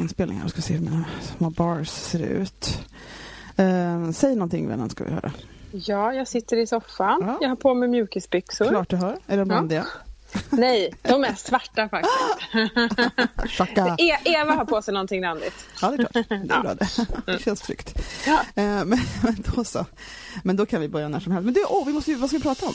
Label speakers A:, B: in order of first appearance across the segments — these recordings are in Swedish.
A: inspelning här. Jag ska se hur mina små bars ser ut. Eh, säg någonting vännen ska vi höra.
B: Ja, jag sitter i soffan.
A: Ja.
B: Jag har på mig mjukisbyxor.
A: Klart du hör. Är de randiga?
B: Nej, de är svarta faktiskt. E Eva har på sig någonting randigt.
A: Ja, det är klart. Det är bra det. Det känns tryggt.
B: Ja.
A: Eh, men, men då så. Men då kan vi börja när som helst. Men du, åh, vi måste vad ska vi prata om?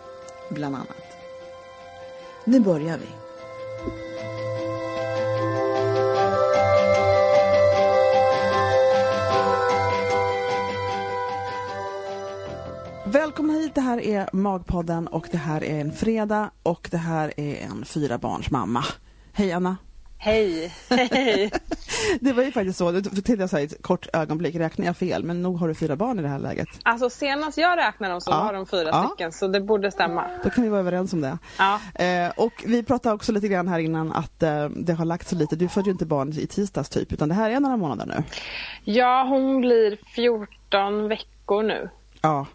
A: bland annat. Nu börjar vi. Välkomna hit, det här är Magpodden och det här är en fredag och det här är en fyra barns mamma. Hej Anna!
B: Hej, hej.
A: Det var ju faktiskt så, till jag säger ett kort ögonblick, räknar jag fel, men nog har du fyra barn i det här läget.
B: Alltså senast jag räknade dem så
A: Ja.
B: var de fyra
A: Ja.
B: stycken så det borde stämma.
A: Då kan vi vara överens om det.
B: Ja.
A: Eh, och vi pratade också lite grann här innan att eh, det har lagt sig lite, du födde ju inte barn i tisdags typ, utan det här är några månader nu.
B: ja, hon blir 14 veckor nu.
A: Ja,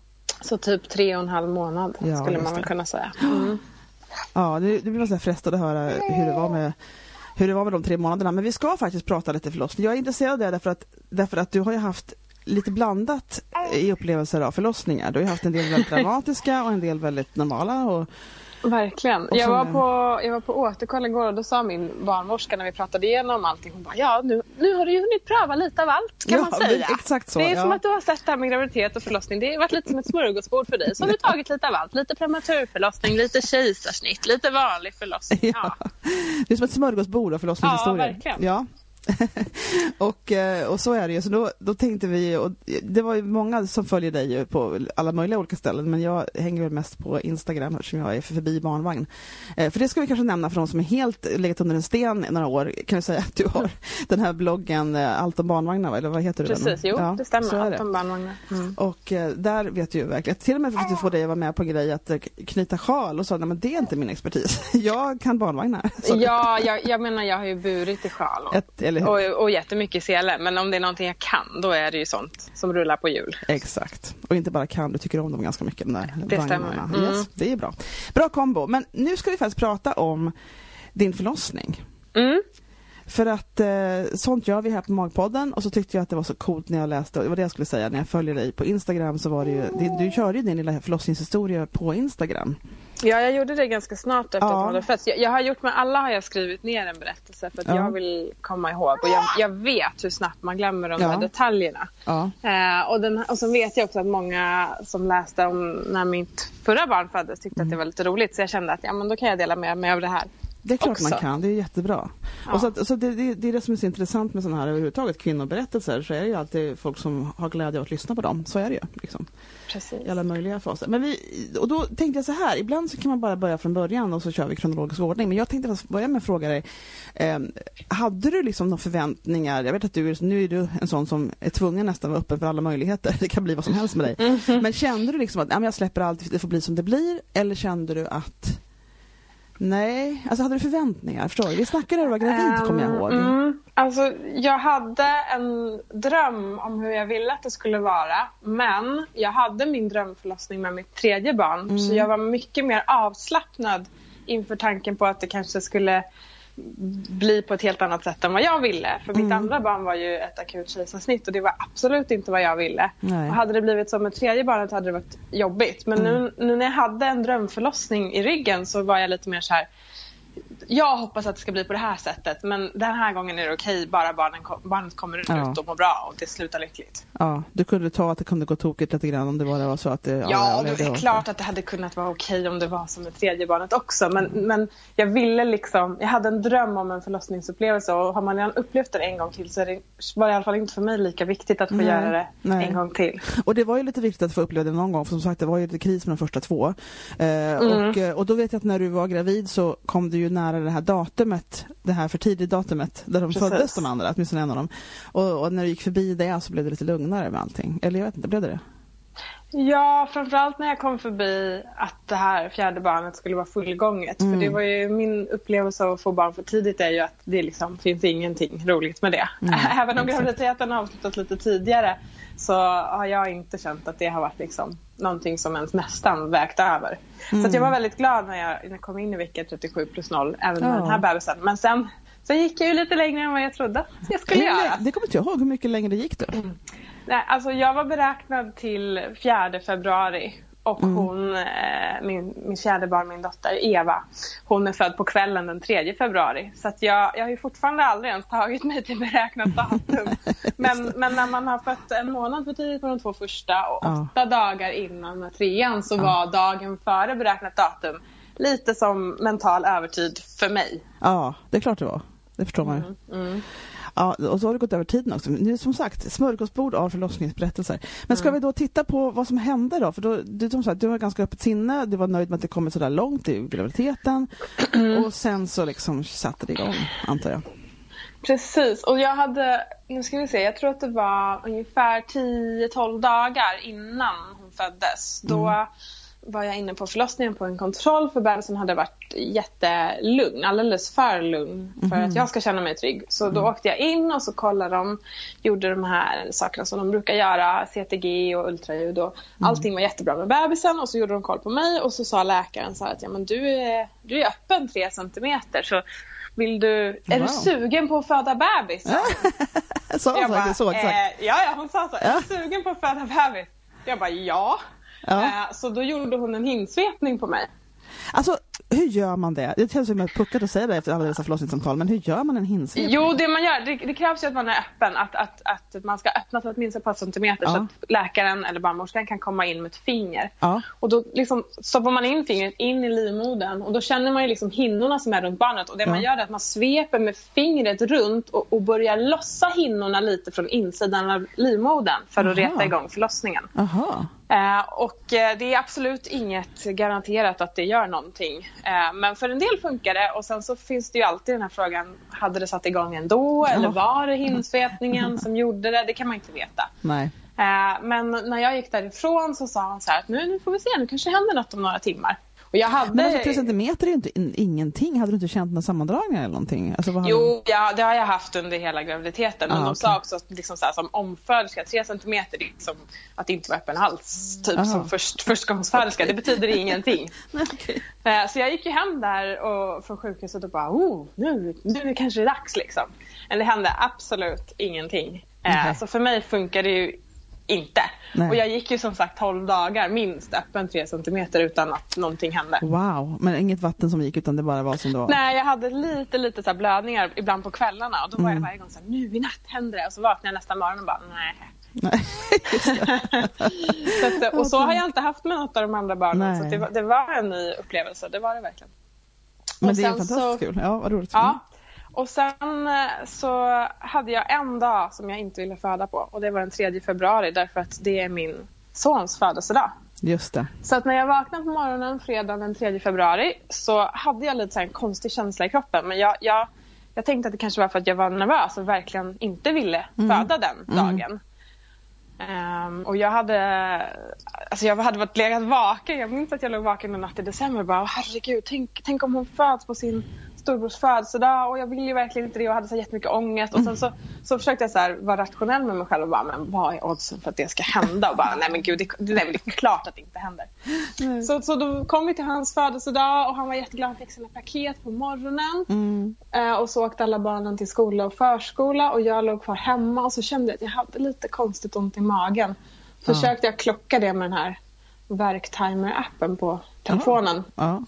B: Så typ tre och en halv månad
A: Ja,
B: skulle man väl kunna säga. Mm.
A: ja det, det blir man frestad att höra hur det var med hur det var med de tre månaderna. Men vi ska faktiskt prata lite förlossning. Jag är intresserad av det därför att, därför att du har ju haft lite blandat i upplevelser av förlossningar. Du har ju haft en del väldigt dramatiska och en del väldigt normala. Och,
B: Verkligen. Jag var, på, jag var på återkoll igår och då sa min barnmorska när vi pratade igenom allting, hon bara ja nu, nu har du ju hunnit pröva lite av allt kan
A: Ja,
B: man säga.
A: exakt så,
B: det är
A: ja.
B: som att du har sett det här med graviditet och förlossning. Det har varit lite som ett smörgåsbord för dig. Så har du tagit lite av allt. Lite prematurförlossning, lite kejsarsnitt, lite vanlig förlossning. Ja.
A: Det är som ett smörgåsbord av förlossningshistorier.
B: Ja, verkligen.
A: Ja. och, eh, och så är det ju. Så då, då tänkte vi, och det var ju många som följer dig på alla möjliga olika ställen, men jag hänger väl mest på Instagram eftersom jag är förbi barnvagn. Eh, för det ska vi kanske nämna för de som är helt legat under en sten i några år, kan du säga att du har den här bloggen eh, Allt om barnvagnar, va? eller vad heter du? den?
B: Precis, jo
A: Ja,
B: det stämmer. Allt om barnvagnar. Mm.
A: Och eh, där vet du ju verkligen, till och med för att få dig att vara med på en grej att knyta sjal och så, nej men det är inte min expertis. Jag kan barnvagnar. Så,
B: Ja, jag, jag menar jag har ju burit i sjal och,
A: Ett?
B: Och, och jättemycket sele. Men om det är någonting jag kan då är det ju sånt som rullar på hjul.
A: Exakt. Och inte bara kan, du tycker om dem ganska mycket. De där
B: Det
A: vagnarna.
B: stämmer. Mm.
A: Yes, det är bra. Bra kombo. Men nu ska vi faktiskt prata om din förlossning.
B: Mm.
A: För att eh, sånt gör vi här på Magpodden och så tyckte jag att det var så coolt när jag läste, det var det jag skulle säga, när jag följer dig på Instagram så var det ju, det, du körde ju din lilla förlossningshistoria på Instagram.
B: Ja, jag gjorde det ganska snart efter
A: Ja.
B: att hon hade fötts. Jag, jag har gjort med alla har jag skrivit ner en berättelse för att
A: Ja.
B: jag vill komma ihåg. Och jag, jag vet hur snabbt man glömmer de
A: Ja.
B: där detaljerna.
A: Ja,
B: Eh, och, den, och så vet jag också att många som läste om när mitt förra barn föddes tyckte
A: Mm.
B: att det var lite roligt. Så jag kände att ja, men då kan jag dela med mig av det här.
A: Det är klart man
B: Också.
A: kan, det är jättebra.
B: Ja.
A: Och så att, så det, det, det är det som är så intressant med sådana här överhuvudtaget kvinnoberättelser, så är det ju alltid folk som har glädje av att lyssna på dem. Så är det ju. Liksom.
B: Precis.
A: i alla möjliga faser. Men vi, och då tänkte jag så här, ibland så kan man bara börja från början och så kör vi kronologisk ordning. Men jag tänkte faktiskt börja med att fråga dig, eh, hade du liksom några förväntningar? Jag vet att du, nu är du en sån som är tvungen nästan vara öppen för alla möjligheter. Det kan bli vad som helst med dig.
B: Mm.
A: Men kände du liksom att ja, men jag släpper allt, det får bli som det blir? Eller kände du att Nej, alltså hade du förväntningar? Förstår du? Vi snackade när du var gravid kommer jag ihåg.
B: Mm, alltså, jag hade en dröm om hur jag ville att det skulle vara. Men jag hade min drömförlossning med mitt tredje barn.
A: Mm.
B: Så jag var mycket mer avslappnad inför tanken på att det kanske skulle bli på ett helt annat sätt än vad jag ville. För mitt andra barn var ju ett akut kejsarsnitt och det var absolut inte vad jag ville.
A: Nej.
B: Och hade det blivit som med tredje barnet hade det varit jobbigt. Men nu, nu när jag hade en drömförlossning i ryggen så var jag lite mer så här jag hoppas att det ska bli på det här sättet men den här gången är det okej bara barnen, barnet kommer ut
A: Ja.
B: och mår bra och det slutar lyckligt.
A: Ja, du kunde ta att det kunde gå tokigt lite grann om det bara var så att det...
B: Ja, och det
A: det
B: är klart att det hade kunnat vara okej om det var som med tredje barnet också. Men, men jag ville liksom, jag hade en dröm om en förlossningsupplevelse och har man redan upplevt det en gång till så är det, var det i alla fall inte för mig lika viktigt att få
A: Nej,
B: göra det
A: nej.
B: en gång till.
A: Och det var ju lite viktigt att få uppleva det någon gång för som sagt det var ju lite kris med de första två. Eh,
B: Mm.
A: och, och då vet jag att när du var gravid så kom du ju nära det här datumet, det här för tidigt datumet där de
B: Precis.
A: föddes de andra, åtminstone en av dem. Och, och när du gick förbi det så blev det lite lugnare med allting. Eller jag vet inte, blev det det?
B: Ja, framförallt när jag kom förbi att det här fjärde barnet skulle vara fullgånget.
A: Mm.
B: För det var ju min upplevelse av att få barn för tidigt är ju att det liksom finns ingenting roligt med det.
A: Mm,
B: Även om graviditeten har avslutats lite tidigare så har jag inte känt att det har varit liksom någonting som ens nästan vägt över. Så
A: Mm.
B: att jag var väldigt glad när jag, när jag kom in i vecka 37 plus 0 även med
A: Ja.
B: den här bebisen. Men sen så gick jag ju lite längre än vad jag trodde att jag skulle göra.
A: Det kommer inte jag ihåg, hur mycket längre det gick då?
B: Nej, alltså jag var beräknad till 4 februari och
A: Mm.
B: hon, eh, min, min fjärde barn, min dotter Eva, hon är född på kvällen den 3 februari. Så att jag, jag har ju fortfarande aldrig ens tagit mig till beräknat datum. men, men när man har fött en månad för tidigt på de två första och
A: Ja.
B: åtta dagar innan med trean så var dagen före beräknat datum lite som mental övertid för mig.
A: Ja, det är klart det var. Det förstår man ju.
B: Mm.
A: Ja, och så har det gått över tiden också. Nu som sagt smörgåsbord av förlossningsberättelser. Men ska
B: Mm.
A: vi då titta på vad som hände då? För då, du, som sagt, du har ganska öppet sinne, du var nöjd med att det kommit så där långt i graviditeten.
B: Mm.
A: Och sen så liksom satte det igång, antar jag.
B: Precis, och jag hade, nu ska vi se, jag tror att det var ungefär 10-12 dagar innan hon föddes. Då var jag inne på förlossningen på en kontroll för bebisen hade varit jättelugn, alldeles för lugn för att jag ska känna mig trygg. Så då åkte jag in och så kollade de, gjorde de här sakerna som de brukar göra, CTG och ultraljud och allting var jättebra med bebisen och så gjorde de koll på mig och så sa läkaren så här att ja, men du, är, du är öppen 3 centimeter så vill du, är
A: Wow.
B: du sugen på att föda bebis? sa hon.
A: Så,
B: bara,
A: så exakt.
B: eh, ja, ja, hon sa så. Är du sugen på att föda bebis? Jag bara, ja.
A: Ja.
B: Eh, så då gjorde hon en hinsvepning på mig.
A: Alltså, hur gör man det? Det känns som att puckat att säga det efter alla dessa förlossningssamtal, men hur gör man en hinsvepning?
B: Jo, det man gör, det, det krävs ju att man är öppen. Att, att, att man ska öppna att minst ett par centimeter så
A: Ja.
B: att läkaren eller barnmorskan kan komma in med ett finger.
A: Ja.
B: Och då liksom stoppar man in fingret in i livmodern och då känner man ju liksom hinnorna som är runt barnet. Och det man
A: Ja.
B: gör är att man sveper med fingret runt och, och börjar lossa hinnorna lite från insidan av livmodern för att
A: Aha.
B: reta igång förlossningen.
A: Aha.
B: Eh, och eh, det är absolut inget garanterat att det gör någonting. Eh, men för en del funkar det och sen så finns det ju alltid den här frågan, hade det satt igång ändå eller var det hinsvepningen som gjorde det? Det kan man inte veta.
A: Nej.
B: Eh, men när jag gick därifrån så sa han så här att nu, nu får vi se, nu kanske det händer något om några timmar. Och jag hade...
A: Men alltså tre centimeter är ju inte in, ingenting. Hade du inte känt några sammandragningar eller någonting? Alltså, hade-
B: Jo, ja, det har jag haft under hela graviditeten. Men
A: Ah,
B: de
A: okej.
B: sa också att liksom så här, som omföderska, tre centimeter, det är som att inte vara öppen hals. Typ
A: Aha.
B: som först, förstagångsföderska. Det betyder ingenting.
A: Okej.
B: Eh, Så jag gick ju hem där och, från sjukhuset och bara oh, nu, nu kanske det är dags liksom. Men det hände absolut ingenting. Eh,
A: Nej.
B: Så för mig funkar det ju inte.
A: Nej.
B: Och jag gick ju som sagt 12 dagar minst öppen 3 centimeter utan att någonting hände.
A: Wow, men inget vatten som gick utan det bara var som det var?
B: Nej, jag hade lite, lite så blödningar ibland på kvällarna och då var jag varje gång så här, nu i natt händer det. Och så vaknade jag nästa morgon och bara, nej.
A: Nej.
B: Så att, och så har jag inte haft med något av de andra barnen.
A: Nej.
B: Så det, var, det var en ny upplevelse, det var det verkligen.
A: Men
B: Och
A: det är fantastiskt
B: så-
A: kul. Ja, vad roligt.
B: Ja. Och sen eh, så hade jag en dag som jag inte ville föda på och det var den 3 februari därför att det är min sons födelsedag.
A: Just det.
B: Så att när jag vaknade på morgonen fredagen den 3 februari så hade jag lite så en konstig känsla i kroppen. Men jag, jag, jag tänkte att det kanske var för att jag var nervös och verkligen inte ville föda den dagen. Ehm, och jag hade, alltså jag hade varit legat vaken. Jag minns att jag låg vaken en natt i december och bara "Åh, herregud, tänk, tänk om hon föds på sin storbrors födelsedag och jag ville ju verkligen inte det och hade så jättemycket ångest. Och sen så, så försökte jag så här, vara rationell med mig själv och bara, men vad är oddsen för att det ska hända? Och bara, nej men gud, det, nej, det är klart att det inte händer. Mm. Så, så då kom vi till hans födelsedag och han var jätteglad. Han fick sina paket på morgonen. Mm. Eh, och så åkte alla barnen till skola och förskola och jag låg kvar hemma och så kände jag att jag hade lite konstigt ont i magen. Försökte jag klocka det med den här verktimer-appen på telefonen. Ja.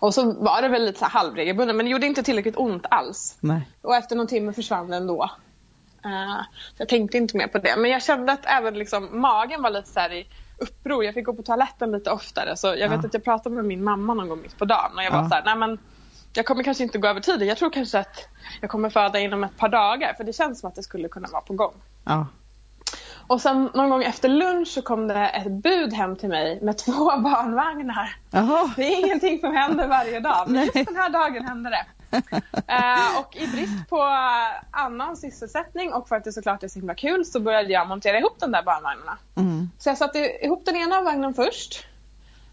B: Och så var det väl lite halvregelbundet men det gjorde inte tillräckligt ont alls.
A: Nej.
B: Och efter någon timme försvann den då. Uh, jag tänkte inte mer på det. Men jag kände att även liksom, magen var lite så i uppror. Jag fick gå på toaletten lite oftare. Så jag ja. vet att jag pratade med min mamma någon gång mitt på dagen. Och jag ja. var så här, nej men jag kommer kanske inte gå över tiden. Jag tror kanske att jag kommer föda inom ett par dagar. För det känns som att det skulle kunna vara på gång.
A: Ja.
B: Och sen någon gång efter lunch så kom det ett bud hem till mig med två barnvagnar.
A: Aha.
B: Det är ingenting som händer varje dag, men just den här dagen hände det. uh, och i brist på annan sysselsättning och för att det såklart är så himla kul så började jag montera ihop de där barnvagnarna.
A: Mm.
B: Så jag satte ihop den ena vagnen först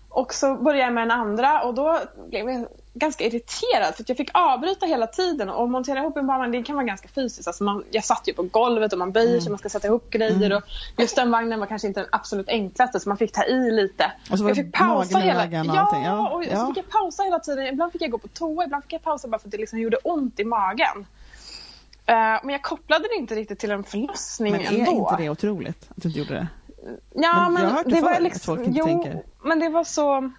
B: och så började jag med den andra och då blev jag ganska irriterad för jag fick avbryta hela tiden och montera ihop en barnvagn det kan vara ganska fysiskt. Alltså man, jag satt ju på golvet och man böjer mm. sig, man ska sätta ihop grejer mm. och just den vagnen var kanske inte den absolut enklaste så man fick ta i lite.
A: Och så var jag fick pausa hela tiden.
B: Ja, ja, och ja. så fick jag pausa hela tiden. Ibland fick jag gå på toa, ibland fick jag pausa bara för att det liksom gjorde ont i magen. Uh, men jag kopplade det inte riktigt till en förlossning
A: ändå. Men är inte det otroligt att du inte gjorde det?
B: Ja, men,
A: men jag har hört det, det var liksom, folk inte
B: jo,
A: tänker.
B: men det var så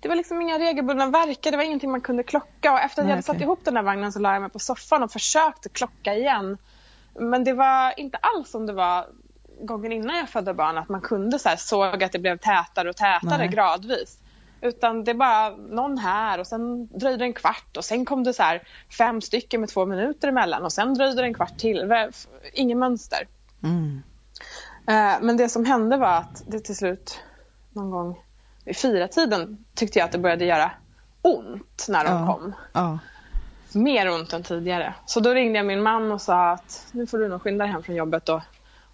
B: det var liksom inga regelbundna verkar, det var ingenting man kunde klocka. Och efter att Nej, jag hade okay. satt ihop den där vagnen så la jag mig på soffan och försökte klocka igen. Men det var inte alls som det var gången innan jag födde barn, att man kunde så här, såg att det blev tätare och tätare Nej. gradvis. Utan det bara någon här och sen dröjde det en kvart och sen kom det så här fem stycken med två minuter emellan och sen dröjde det en kvart till. Ingen mönster.
A: Mm.
B: Eh, men det som hände var att det till slut någon gång vid fyra tiden tyckte jag att det började göra ont när de
A: ja.
B: kom.
A: Ja.
B: Mer ont än tidigare. Så då ringde jag min man och sa att nu får du nog skynda dig hem från jobbet och,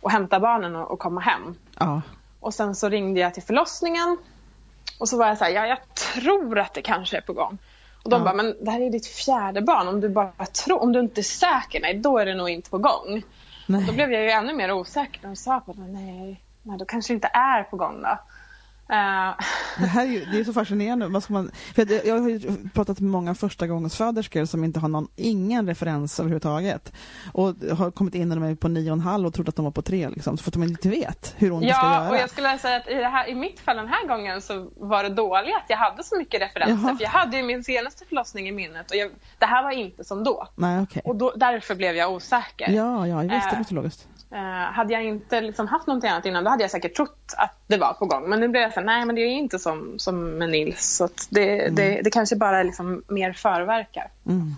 B: och hämta barnen och, och komma hem.
A: Ja.
B: Och sen så ringde jag till förlossningen och så var jag så här, ja jag tror att det kanske är på gång. Och de ja. bara, men det här är ditt fjärde barn. Om du bara tror, om du inte är säker, nej då är det nog inte på gång. Då blev jag ju ännu mer osäker De sa på det, nej, nej då kanske det inte är på gång då. Uh.
A: Det, här är ju, det är så fascinerande. Vad ska man, för jag, har ju pratat med många första gångens föderskor som inte har någon, ingen referens överhuvudtaget. Och har kommit in med på nio och en halv och trott att de var på tre, liksom, för att de inte vet hur ont
B: ja,
A: ska göra.
B: Ja, och jag skulle säga att i, här, i mitt fall den här gången så var det dåligt att jag hade så mycket referenser. Jaha. För jag hade ju min senaste förlossning i minnet och jag, det här var inte som då.
A: Nej, okay.
B: Och då, därför blev jag osäker.
A: Ja, ja, visst, det låter logiskt.
B: Uh, hade jag inte liksom haft någonting annat innan då hade jag säkert trott att det var på gång. Men nu blev jag så här, nej men det är inte som, som med Nils. Så det, mm. det, det, kanske bara liksom mer förverkar.
A: Mm.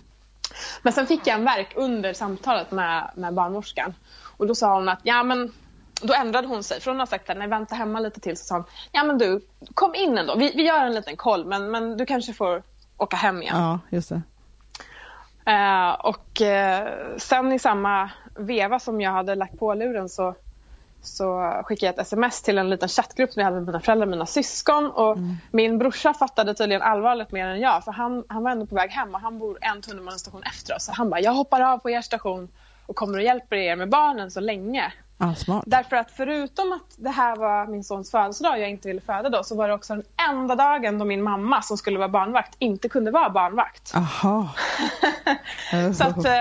B: Men sen fick jag en verk under samtalet med, med barnmorskan. Och då sa hon att, ja men då ändrade hon sig. Från att ha sagt att nej vänta hemma lite till så sa hon, ja men du kom in ändå. Vi, vi gör en liten koll men, men du kanske får åka hem igen.
A: Ja, just det.
B: Uh, och uh, sen i samma veva som jag hade lagt på luren så, så skickade jag ett sms till en liten chattgrupp som jag hade med mina föräldrar och mina syskon. Och mm. Min brorsa fattade tydligen allvarligt mer än jag för han, han var ändå på väg hem och han bor en tunnelbanestation efter oss. Så han bara, jag hoppar av på er station och kommer och hjälper er med barnen så länge.
A: Ah.
B: Därför att förutom att det här var min sons födelsedag och jag inte ville föda då så var det också den enda dagen då min mamma som skulle vara barnvakt inte kunde vara barnvakt.
A: Aha.
B: så att, eh,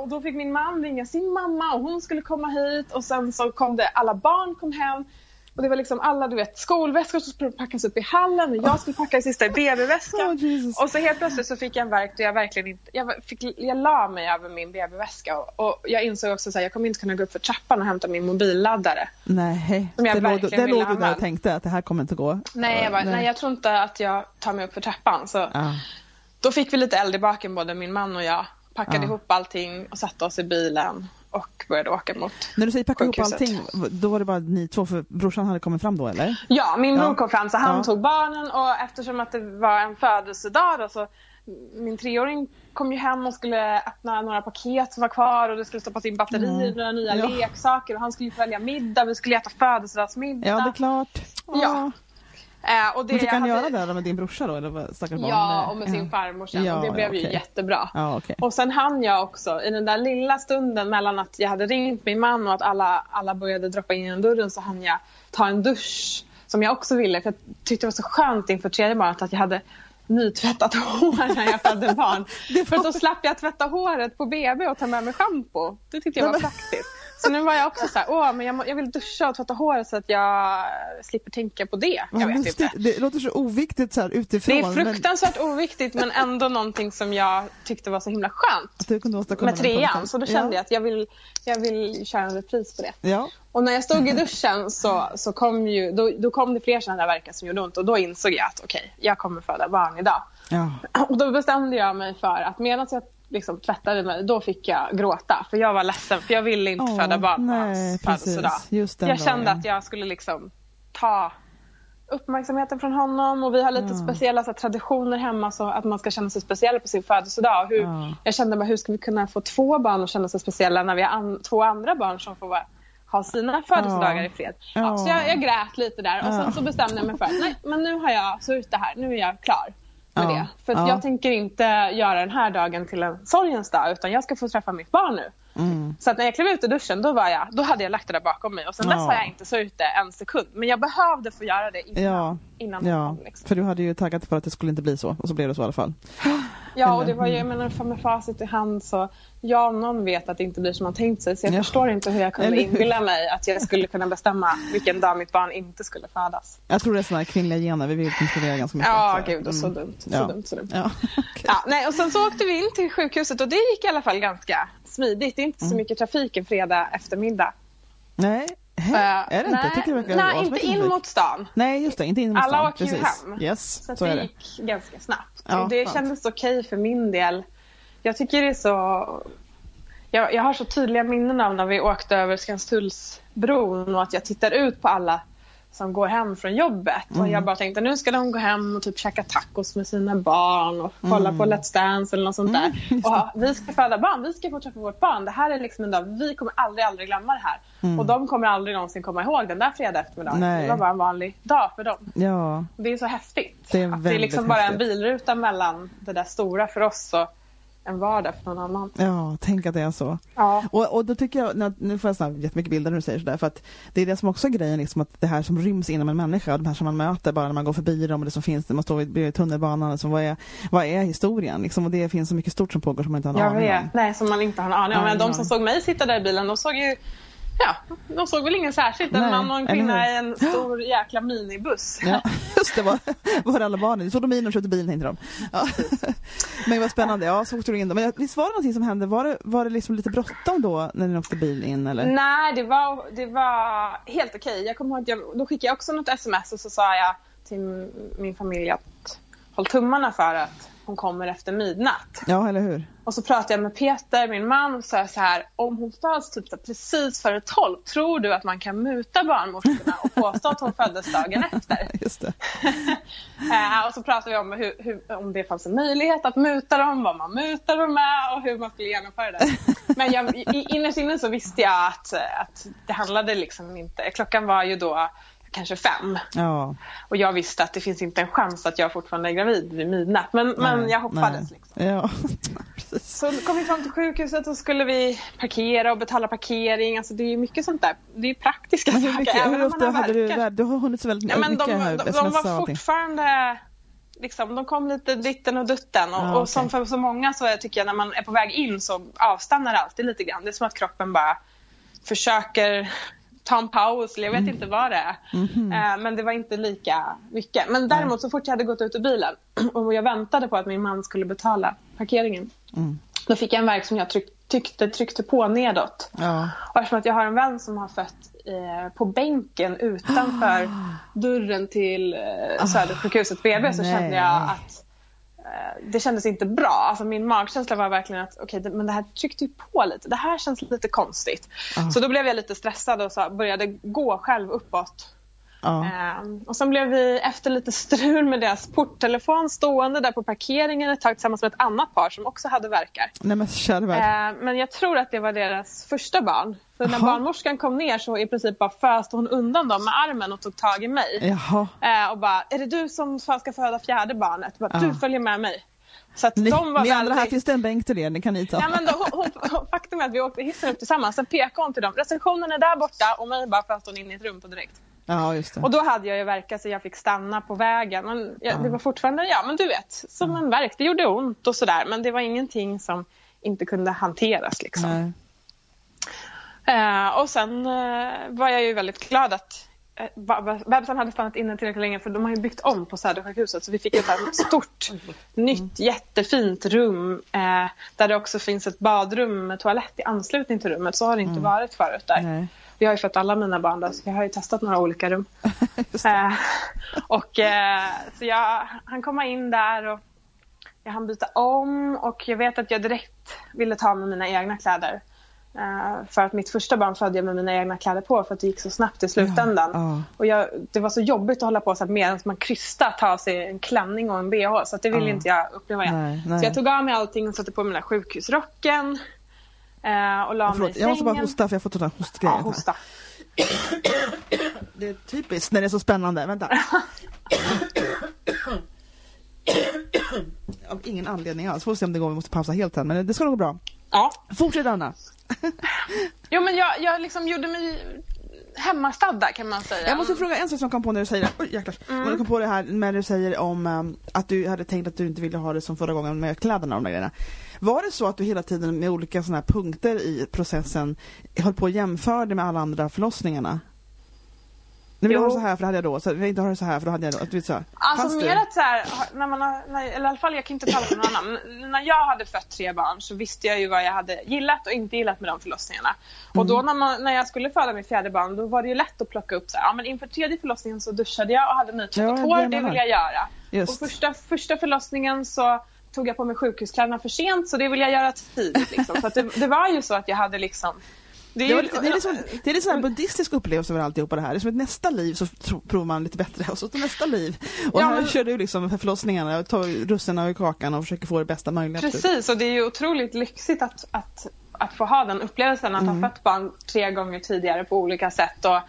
B: och då fick min man ringa sin mamma och hon skulle komma hit och sen så kom det, alla barn kom hem och det var liksom alla du vet, skolväskor som skulle packas upp i hallen och jag skulle packa det sista i BB-väskan.
A: Oh,
B: och så helt plötsligt så fick jag en verk där jag verkligen inte, jag, fick, jag la mig över min BB-väska och, och, jag insåg också att jag kommer inte kunna gå upp för trappan och hämta min mobilladdare.
A: Nej, som jag det låg, det låg du där och tänkte att det här kommer inte gå.
B: Nej jag, bara, nej. nej. jag tror inte att jag tar mig upp för trappan. Så
A: ah.
B: Då fick vi lite eld i baken både min man och jag. Packade ah. ihop allting och satte oss i bilen och började åka mot
A: När du säger packa ihop allting, då var det bara ni två, för brorsan hade kommit fram då eller?
B: Ja, min bror ja. kom fram så han ja. tog barnen och eftersom att det var en födelsedag då, så min treåring kom ju hem och skulle öppna några paket som var kvar och det skulle stoppas in batterier, mm. några nya ja. leksaker och han skulle få välja middag, vi skulle äta födelsedagsmiddag.
A: Ja, det är klart.
B: Ja. Eh, och det
A: Men fick han
B: hade-
A: göra det med din brorsa då? Eller stackars barn?
B: Ja,
A: eller?
B: och med sin farmor sen.
A: Ja,
B: och det blev
A: ja,
B: ju
A: okej.
B: jättebra.
A: Ja, okej.
B: Och sen hann jag också, i den där lilla stunden mellan att jag hade ringt min man och att alla, alla började droppa in genom dörren så hann jag ta en dusch. Som jag också ville, för jag tyckte det var så skönt inför tredje barnet att jag hade nytvättat hår när jag födde barn.
A: Det
B: För
A: var-
B: då slapp jag tvätta håret på BB och ta med mig schampo. Det tyckte jag var praktiskt. Så nu var jag också så här, åh men jag, må, jag vill duscha och tvätta håret så att jag slipper tänka på det. Jag vet inte.
A: Det låter så oviktigt så här utifrån.
B: Det är fruktansvärt oviktigt men ändå någonting som jag tyckte var så himla skönt. Med trean, så då kände
A: ja.
B: jag att jag vill, jag vill köra en repris på det.
A: Ja.
B: Och när jag stod i duschen så, så kom, ju, då, då kom det fler sådana där verkar som gjorde ont och då insåg jag att okej, jag kommer föda barn idag.
A: ja.
B: Och då bestämde jag mig för att medan jag liksom tvättade mig, då fick jag gråta. För jag var ledsen, för jag ville inte
A: Åh,
B: föda barn på hans födelsedag. Jag kände
A: dagen.
B: att jag skulle liksom ta uppmärksamheten från honom och vi har lite
A: Ja.
B: speciella så här, traditioner hemma så att man ska känna sig speciell på sin födelsedag. Hur,
A: Ja.
B: Jag kände bara hur ska vi kunna få två barn att känna sig speciella när vi har an, två andra barn som får vara, ha sina födelsedagar
A: Ja.
B: i fred.
A: Ja.
B: Så jag, jag grät lite där och sen så bestämde jag mig för att nej, men nu har jag sörjt det här, nu är jag klar med
A: Ja.
B: det. För
A: Ja.
B: jag tänker inte göra den här dagen till en sorgens dag utan jag ska få träffa mitt barn nu.
A: Mm.
B: Så att när jag klev ut ur duschen då, var jag, då hade jag lagt det där bakom mig och sen dess
A: Ja.
B: har jag inte sörjt det en sekund. Men jag behövde få göra det innan.
A: Ja.
B: innan
A: Ja,
B: liksom.
A: för du hade ju taggat för att det skulle inte bli så och så blev det så i alla fall.
B: Ja, och det var ju, jag menar, för med facit i hand så jag om någon vet att det inte blir som man tänkt sig. Så jag
A: Ja.
B: förstår inte hur jag kunde
A: Eller
B: inbilla mig att jag skulle kunna bestämma vilken dag mitt barn inte skulle födas.
A: Jag tror det är sådana här kvinnliga gener, vi vill kontrollera ganska mycket.
B: Ja,
A: Så-
B: gud, och så
A: mm.
B: dumt. Så
A: Ja.
B: dumt, så dumt.
A: Ja, okej.
B: Ja, nej, och sen så åkte vi in till sjukhuset och det gick i alla fall ganska smidigt. Det är inte
A: Mm.
B: så mycket trafik en fredag eftermiddag.
A: Nej, Hä?
B: Eh,
A: är det inte?
B: Nej,
A: Jag tycker det verkar
B: nej inte in mot stan.
A: Nej, just det, inte in mot
B: Alla
A: stan.
B: åker ju hem.
A: Yes,
B: Så,
A: så
B: det
A: det.
B: gick ganska snabbt.
A: Ja,
B: och det
A: skönt.
B: kändes okej för min del. Jag tycker det är så... Jag, jag har så tydliga minnen av när vi åkte över Skanstullsbron och att jag tittar ut på alla som går hem från jobbet. Och
A: Mm.
B: jag bara tänkte nu ska de gå hem och typ käka tacos med sina barn och kolla på Let's Dance eller något sånt där.
A: Mm,
B: och vi ska föda barn, vi ska få träffa vårt barn. Det här är liksom en dag, vi kommer aldrig, aldrig glömma det här. Och de kommer aldrig någonsin komma ihåg den där fredag eftermiddagen.
A: Mm. Nej.
B: Det var bara en vanlig dag för dem.
A: Ja,
B: Det är så häftigt.
A: Det är
B: att det är liksom bara en
A: häftigt.
B: bilruta mellan det där stora för oss och en vardag för någon annan.
A: ja, tänk att det är så.
B: Ja.
A: Och, och då tycker jag, nu- får jag snabbt jättemycket bilder när du säger sådär, för att det är det som också är grejen, liksom, att det här som ryms inom en människa, de här som man möter bara när man går förbi dem och det som finns, när man står vid, tunnelbanan, liksom, vad, är, vad är historien? Liksom, och det finns så mycket stort som pågår som man inte har en
B: Jag
A: aning
B: vet.
A: om.
B: Nej, som man inte har en aning om. Men de
A: om.
B: som såg mig sitta där i bilen, de såg ju Ja, de såg väl ingen särskilt. En man och en kvinna i en stor jäkla minibuss.
A: Ja, just det, var, var alla barnen. Det såg de in och köpte bilen tänkte de. Ja. Men vad spännande, ja så åkte du in då. Men visst var det någonting som hände? Var det, var det liksom lite bråttom då när ni åkte bil in eller?
B: Nej, det var, det var helt okej. Jag kommer ihåg att jag, då skickade jag också något sms och så sa jag till min familj att håll tummarna för att hon kommer efter midnatt.
A: Ja, eller hur?
B: Och så pratade jag med Peter, min man, och sa så här, om hon föds typ precis före 12, tror du att man kan muta barnmorskorna och påstå att hon föddes dagen efter?
A: Just det.
B: Eh, och så pratade vi om hur, hur, om det fanns en möjlighet att muta dem, vad man mutar dem med och hur man skulle genomföra det. Men jag, i- innerst inne så visste jag att, att det handlade liksom inte, klockan var ju då kanske fem.
A: Ja.
B: Och jag visste att det finns inte en chans att jag fortfarande är gravid vid midnatt. Men, men
A: Nej,
B: jag hoppades. Liksom.
A: Ja.
B: Så kom vi fram till sjukhuset och skulle vi parkera och betala parkering. Alltså det är mycket sånt där. Det är praktiska
A: Men hur,
B: saker.
A: mycket,
B: även
A: hur ofta hade du,
B: verkat.
A: du har hunnit så väldigt
B: Ja, men
A: mycket
B: de,
A: här,
B: de, de
A: och
B: var fortfarande liksom, de kom lite ditten och dutten och,
A: Ja,
B: och
A: okej.
B: som för så många så tycker jag när man är på väg in så avstannar det alltid lite grann. Det är som att kroppen bara försöker ta en paus eller jag vet inte vad det är.
A: Mhm.
B: Eh, men det var inte lika mycket. Men däremot så fort jag hade gått ut ur bilen och jag väntade på att min man skulle betala parkeringen.
A: Mm.
B: Då fick jag en verk som jag tryck, tyckte tryckte på nedåt.
A: Ja.
B: Och eftersom att jag har en vän som har fött eh, på bänken utanför dörren till eh, Södersjukhuset BB så kände jag att det kändes inte bra. Alltså min magkänsla var verkligen att okej, det, men det här tryckte ju på lite. Det här känns lite konstigt.
A: Ah.
B: Så då blev jag lite stressad och så började gå själv uppåt
A: Ja.
B: Ehm, och sen blev vi efter lite strul med deras porttelefon stående där på parkeringen ett tag tillsammans med ett annat par som också hade verkar.
A: Nej men.
B: Ehm, men jag tror att det var deras första barn. För när barnmorskan kom ner så i princip bara föste hon undan dem med armen och tog tag i mig. Ehm, och bara, är det du som ska föda fjärde barnet? Bara,
A: Ja.
B: Du följer med mig. Så att
A: Ni,
B: de var
A: ni andra här finns det en bänk till er, det kan ni ta.
B: Ja, men då, hon, hon, faktum är att vi åkte hissen upp tillsammans. Sen pekade hon till dem. Receptionen är där borta och mig bara föste hon in i ett rum på direkt.
A: Ja just det.
B: Och då hade jag ju verkat så jag fick stanna på vägen. Men jag, det var fortfarande, ja men du vet, som en verk. Det gjorde ont och sådär. Men det var ingenting som inte kunde hanteras liksom. Eh, och sen eh, var jag ju väldigt glad att eh, bebisen hade stannat inne tillräckligt länge för de har ju byggt om på Södersjukhuset så vi fick ett stort nytt jättefint rum eh, där det också finns ett badrum med toalett i anslutning till rummet. Så har det inte varit förut där.
A: Nej.
B: Vi har ju fött alla mina barn där så jag har ju testat några olika rum. Eh, och eh, så jag han komma in där och jag hann byta om och jag vet att jag direkt ville ta med mina egna kläder. Eh, för att mitt första barn födde jag med mina egna kläder på för att det gick så snabbt i slutändan.
A: Ja, ja.
B: Och jag, det var så jobbigt att hålla på så här medan man krystar ta sig en klänning och en bh så att det ville
A: Ja.
B: inte jag uppleva igen.
A: Nej, nej.
B: Så jag tog av mig allting och satte på där sjukhusrocken. Eh, och la mig i
A: Förlåt,
B: sängen.
A: jag måste bara hosta för jag får sådana hostgrejer.
B: Ja, hosta.
A: Det är typiskt när det är så spännande. Vänta. Av ingen anledning alls. Får se om det går. Vi måste pausa helt sen. Men det ska nog gå bra.
B: Ja.
A: Fortsätt Anna.
B: Jo men jag, jag liksom gjorde mig hemmastad där kan man säga.
A: Jag måste fråga en sak som kom på när du säger Oj jäklar.
B: Mm.
A: När du kom på det här när du säger om um, att du hade tänkt att du inte ville ha det som förra gången med kläderna och de där grejerna. Var det så att du hela tiden med olika såna här punkter i processen höll på att jämföra det med alla andra förlossningarna? Nu vill jag ha det så här för då hade jag då, så vill jag inte ha det så här för då hade jag då. Du vet så här.
B: Alltså
A: Fanns
B: mer att så här, när man har, när, eller i alla fall jag kan inte tala för någon annan. men När jag hade fött tre barn så visste jag ju vad jag hade gillat och inte gillat med de förlossningarna. Och då när, man, när jag skulle föda mitt fjärde barn då var det ju lätt att plocka upp så här, ja men inför tredje förlossningen så duschade jag och hade nytvättat
A: Ja,
B: hår,
A: det
B: det vill
A: jag.
B: göra.
A: Just.
B: Och första, första förlossningen så tog jag på mig sjukhuskläderna för sent så det vill jag göra tidigt. Liksom. Så det, det var ju så att jag hade liksom det är
A: Det,
B: ju-
A: det är liksom, det är sån här buddhistisk upplevelse över alltihopa det här. Det är som ett nästa liv så provar man lite bättre och så till nästa liv. Och
B: Ja,
A: här
B: men-
A: kör du liksom för förlossningarna och tar russinen ur kakan och försöker få det bästa möjliga. typ.
B: Precis, och det är ju otroligt lyxigt att, att, att få ha den upplevelsen att
A: Mm.
B: ha fött barn tre gånger tidigare på olika sätt och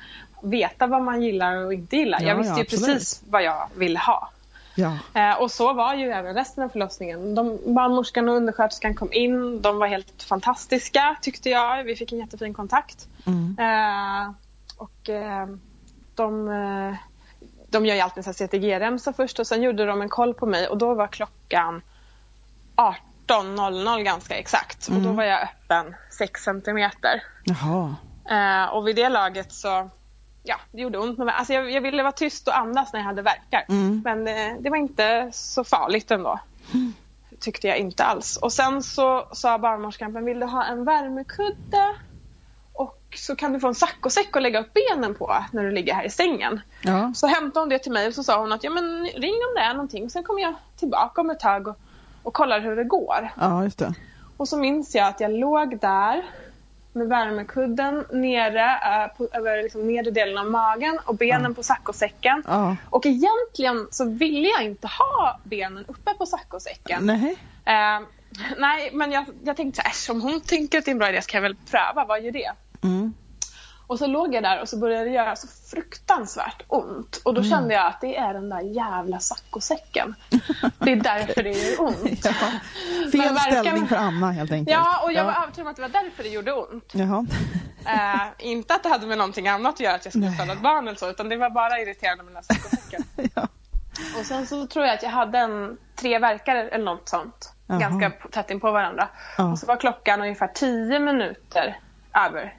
B: veta vad man gillar och inte gillar.
A: Ja,
B: jag visste ju precis vad jag ville ha.
A: Ja.
B: Eh, och så var ju även resten av förlossningen. De, barnmorskan och undersköterskan kom in. De var helt fantastiska tyckte jag. Vi fick en jättefin kontakt.
A: Mm.
B: Eh, och eh, de, eh, de gör ju alltid en CTG-remsa först och sen gjorde de en koll på mig och då var klockan 18.00 ganska exakt. Och då
A: Mm.
B: var jag öppen 6 centimeter.
A: Jaha.
B: Eh, och vid det laget så, ja, det gjorde ont mig. Alltså jag, jag ville vara tyst och andas när jag hade verkar.
A: Mm.
B: Men eh, det var inte så farligt ändå. Tyckte jag inte alls. Och sen så sa barnmorskan, men vill du ha en värmekudde? Och så kan du få en saccosäck att lägga upp benen på när du ligger här i sängen.
A: Ja.
B: Så hämtade hon det till mig och så sa hon att ja, men ring om det är någonting. Sen kommer jag tillbaka om ett tag och, och kollar hur det går.
A: ja, just det.
B: Och så minns jag att jag låg där med värmekudden nere eh, på, över liksom nedre delen av magen och benen på saccosäcken.
A: Ja.
B: Och egentligen så ville jag inte ha benen uppe på saccosäcken.
A: Nej.
B: Eh, nej, men jag, jag tänkte så här, "Äsch, om hon tänker att det är en bra idé så kan jag väl pröva, vad gör det?
A: Mm.
B: Och så låg jag där och så började det göra så fruktansvärt ont. Och då kände jag att det är den där jävla saccosäcken. Det är därför det gör ont.
A: Ja. Fel
B: verkar-
A: ställning för Anna helt enkelt.
B: Ja, och jag var övertygad om att det var därför det gjorde ont. Eh, inte att det hade med någonting annat att göra, att jag skulle föda ett barn eller så, utan det var bara irriterande med den här saccosäcken.
A: ja.
B: Och sen så tror jag att jag hade en, tre verkar eller något sånt.
A: Jaha.
B: Ganska tätt in på varandra.
A: Ja.
B: Och så var klockan ungefär tio minuter över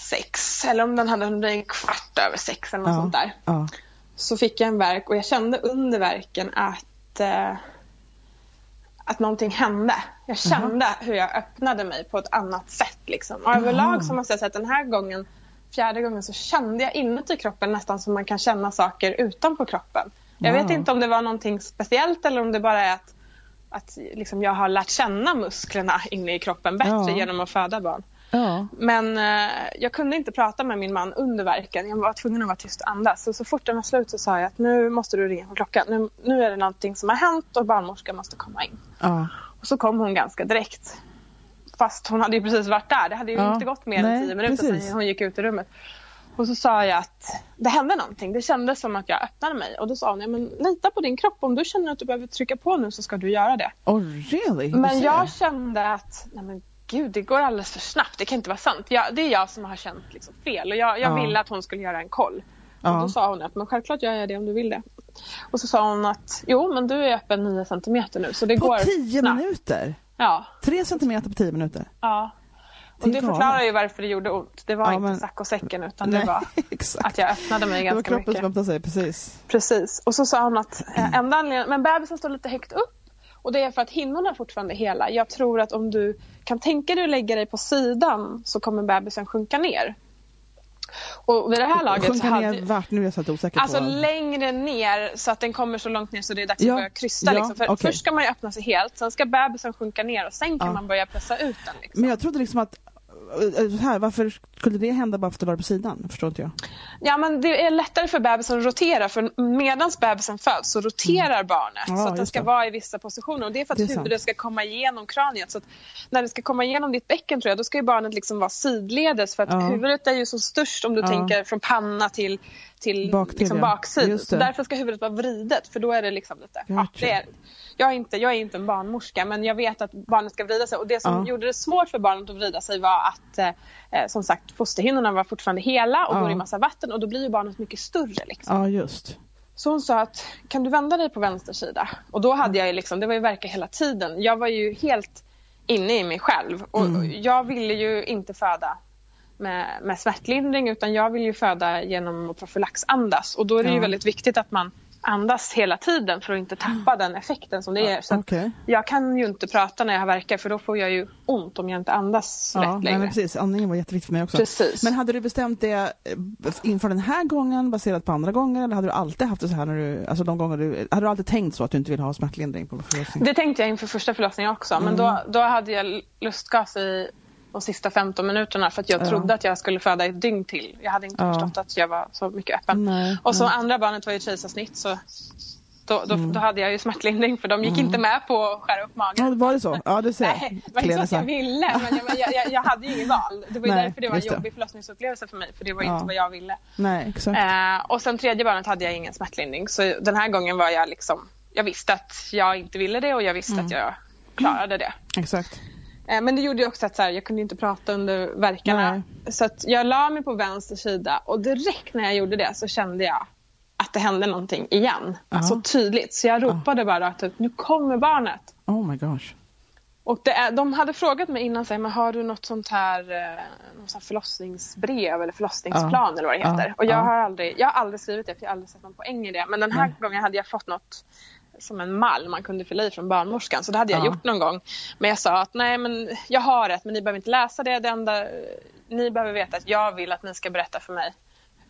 B: sex. Eller om den hade hunnit en kvart över sex eller något sånt där.
A: Ja.
B: Så fick jag en verk och jag kände under verken att, eh, att någonting hände. Jag kände hur jag öppnade mig på ett annat sätt. Liksom. Och överlag så måste jag säga att den här gången, fjärde gången, så kände jag inuti kroppen nästan som man kan känna saker utanpå kroppen. Jag vet inte om det var någonting speciellt eller om det bara är att, att liksom jag har lärt känna musklerna inne i kroppen bättre
A: Ja.
B: genom att föda barn.
A: Ja.
B: Men eh, jag kunde inte prata med min man under verken. Jag var tvungen att vara tyst och andas. Så, så fort den var slut så sa jag att nu måste du ringa på klockan. Nu, nu är det någonting som har hänt och barnmorskan måste komma in.
A: Ja.
B: Och så kom hon ganska direkt. Fast hon hade ju precis varit där. Det hade ju
A: Ja.
B: inte gått mer
A: Nej,
B: än tio minuter
A: precis.
B: sedan hon gick ut ur rummet. Och så sa jag att det hände någonting. Det kändes som att jag öppnade mig. Och då sa hon, ja, men lita på din kropp. Om du känner att du behöver trycka på nu så ska du göra det.
A: Oh really?
B: Men jag kände att, nej men gud, det går alldeles för snabbt. Det kan inte vara sant. Jag, det är jag som har känt liksom fel. Och jag, jag
A: Ja.
B: ville att hon skulle göra en koll.
A: Ja.
B: Och då sa hon att, men självklart gör jag det om du vill det. Och så sa hon att, jo men du är öppen 9 centimeter nu. Så det
A: På
B: går
A: tio
B: snabbt.
A: minuter?
B: Ja.
A: Tre centimeter på tio minuter?
B: Ja. Och det förklarar ju varför det gjorde ont. Det var
A: Ja,
B: inte
A: men-
B: sack och säcken utan
A: Nej,
B: det var att jag öppnade mig
A: Det var
B: ganska
A: kroppen
B: mycket.
A: som öppnade sig, precis.
B: Precis. Och så sa hon att eh, enda anledningen, men bebisen står lite högt upp. Och det är för att hinnorna är fortfarande hela. Jag tror att om du kan tänka dig att lägga dig på sidan så kommer bebisen sjunka ner. Och vid det här laget så hade...
A: ner vart? Nu är jag så osäker
B: Alltså
A: på.
B: längre ner så att den kommer så långt ner så det är dags
A: Ja,
B: att börja krysta.
A: ja,
B: liksom. För
A: okej.
B: Först ska man öppna sig helt, sen ska bebisen sjunka ner och sen kan
A: Ja.
B: man börja pressa ut den. Liksom.
A: Men jag trodde liksom att här, varför skulle det hända bara för att det var på sidan? Förstår inte jag.
B: Ja men det är lättare för bebisen att rotera för medan bebisen föds så roterar barnet
A: Ja,
B: så att den ska
A: det.
B: vara i vissa positioner och det är för att
A: Det är sant.
B: huvudet ska komma igenom kraniet. Så att när det ska komma igenom ditt bäcken tror jag då ska barnet liksom vara sidledes för att
A: Ja.
B: huvudet är ju som störst om du
A: Ja.
B: tänker från panna till, till
A: Bak till,
B: liksom
A: ja.
B: Så därför ska huvudet vara vridet för då är det liksom lite... Ja, det är, jag, är inte, jag är inte en barnmorska men jag vet att barnet ska vrida sig och det som
A: Ja.
B: gjorde det svårt för barnet att vrida sig var att eh, eh, som sagt fosterhinnorna var fortfarande hela och
A: Ja.
B: går i massa vatten och då blir ju barnet mycket större. Liksom.
A: Ja, just.
B: Så hon sa att kan du vända dig på vänster sida? Och då hade jag ju liksom, det var ju verka hela tiden. Jag var ju helt inne i mig själv och
A: Mm.
B: jag ville ju inte föda med, med smärtlindring utan jag vill ju föda genom att profylaxandas och då är det ju
A: Ja.
B: väldigt viktigt att man andas hela tiden för att inte tappa den effekten som det är. Så
A: Okej.
B: Jag kan ju inte prata när jag verkar för då får jag ju ont om jag inte andas
A: Ja,
B: rätt
A: nej,
B: längre.
A: men precis. Andningen var jätteviktigt för mig också.
B: Precis.
A: Men hade du bestämt det eh, inför den här gången baserat på andra gånger eller hade du alltid haft det så här när du, alltså de gånger du, hade du alltid tänkt så att du inte vill ha smärtlindring på förlossning?
B: Det tänkte jag inför första förlossningen också men
A: Mm.
B: då, då hade jag lustgas i de sista 15 minuterna för att jag
A: Ja.
B: trodde att jag skulle föda ett dygn till. Jag hade inte
A: Ja.
B: förstått att jag var så mycket öppen.
A: Nej,
B: och så
A: nej.
B: andra barnet var ju kejsarsnitt så då, då,
A: Mm.
B: då hade jag ju smärtlindring för de gick inte med på att skära upp magen.
A: Ja, var det så? Ja, du ser.
B: Nej, det var inte så att jag ville men jag, jag, jag, jag hade ju inget val. Det var ju
A: Nej,
B: därför det var en
A: det.
B: jobbig förlossningsupplevelse för mig för det var
A: Ja.
B: inte vad jag ville.
A: Nej, exakt.
B: Eh, och sen tredje barnet hade jag ingen smärtlindring så den här gången var jag liksom jag visste att jag inte ville det och jag visste
A: Mm.
B: att jag klarade det.
A: Exakt.
B: Eh, Men det gjorde ju också att så här, jag kunde inte prata under verkarna.
A: Nej.
B: Så att jag la mig på vänster sida och direkt när jag gjorde det så kände jag att det hände någonting igen.
A: Ja.
B: Så tydligt. Så jag ropade bara rakt ut, nu kommer barnet.
A: Oh my gosh.
B: Och det är, de hade frågat mig innan, så här, men har du något sånt här, eh, något sånt här förlossningsbrev eller förlossningsplan eller vad det heter. Och jag,
A: Ja.
B: har aldrig, jag har aldrig skrivit det för jag har aldrig sett någon poäng i det. Men den här gången hade jag fått något som en mall man kunde fylla i från barnmorskan. Så det hade jag
A: Ja.
B: gjort någon gång. Men jag sa att nej men jag har ett men ni behöver inte läsa det. Det enda ni behöver veta att jag vill att ni ska berätta för mig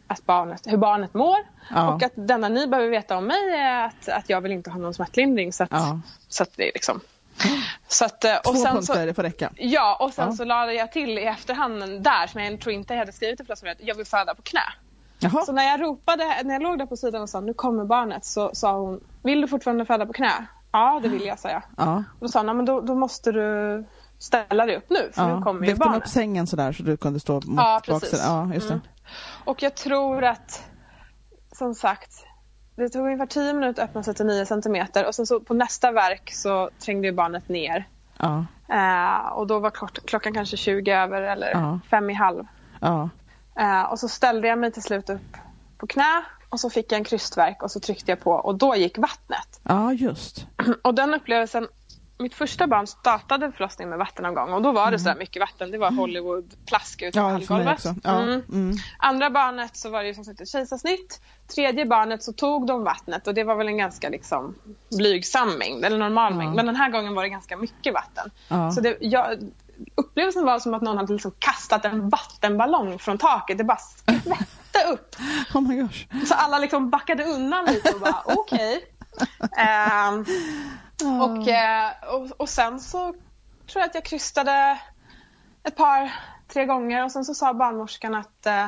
B: att barnet, hur barnet mår.
A: Ja.
B: Och att det enda ni behöver veta om mig är att, att jag vill inte ha någon smärtlindring. Så att,
A: Ja.
B: så att det är liksom... Så att, eh,
A: Två
B: och sen
A: punkter,
B: så,
A: får räcka.
B: Ja, och sen
A: Ja.
B: så lade jag till i efterhand där som jag tror inte jag hade skrivit i förlossningsbrevet. Jag vill föda på knä.
A: Jaha.
B: Så när jag ropade, när jag låg där på sidan och sa nu kommer barnet så sa hon Vill du fortfarande föda på knä? Ja det vill jag sa jag.
A: Ja.
B: Då sa hon, "Ja, men då, då måste du ställa dig upp nu för nu
A: ja.
B: kommer ju barnet.
A: upp sängen sådär så du kunde stå mot
B: Ja, precis.
A: Ja, just.
B: Mm. Och jag tror att som sagt det tog ungefär 10 minuter att öppna sig till 9 centimeter och sen så på nästa verk så trängde ju barnet ner.
A: Ja.
B: Eh, och då var klock- klockan kanske 20 över eller fem i halv.
A: Ja.
B: Eh, och så ställde jag mig till slut upp på knä och så fick jag en krystverk och så tryckte jag på och då gick vattnet.
A: ja, just.
B: Och den upplevelsen, mitt första barn startade förlossningen med vattenavgång och då var det så här mycket vatten. Det var Hollywood-plask ut på
A: Mm. Ja,
B: hallgolvet.
A: Ja.
B: Mm.
A: Mm.
B: Andra barnet så var det som sagt ett kejsarsnitt. Tredje barnet så tog de vattnet och det var väl en ganska liksom blygsam mängd, eller normal
A: Ja.
B: mängd. Men den här gången var det ganska mycket vatten.
A: Ja.
B: Så det, jag, upplevelsen var som att någon hade liksom kastat en vattenballong från taket. Det bara skvätte upp.
A: Oh my gosh.
B: Så alla liksom backade undan lite och bara okej. Ehm, och, eh, och, och sen så tror jag att jag krystade ett par tre gånger och sen så sa barnmorskan att eh,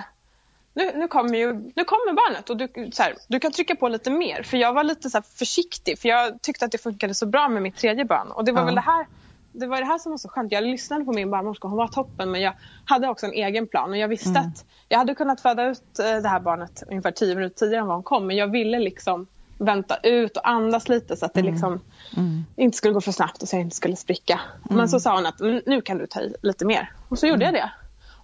B: nu, nu, kommer ju, nu kommer barnet och du, så här, du kan trycka på lite mer. För jag var lite så försiktig för jag tyckte att det funkade så bra med mitt tredje barn. Och det var
A: Ja.
B: väl det här det var det här som var så skönt. Jag lyssnade på min barnmorska, hon var toppen men jag hade också en egen plan och jag visste
A: Mm.
B: att jag hade kunnat föda ut eh, det här barnet ungefär tio minuter tidigare än vad hon kom men jag ville liksom vänta ut och andas lite så att det liksom
A: Mm.
B: inte skulle gå för snabbt och så jag inte skulle spricka. Men så sa hon att "Men nu kan du ta i lite mer. Och så gjorde jag det.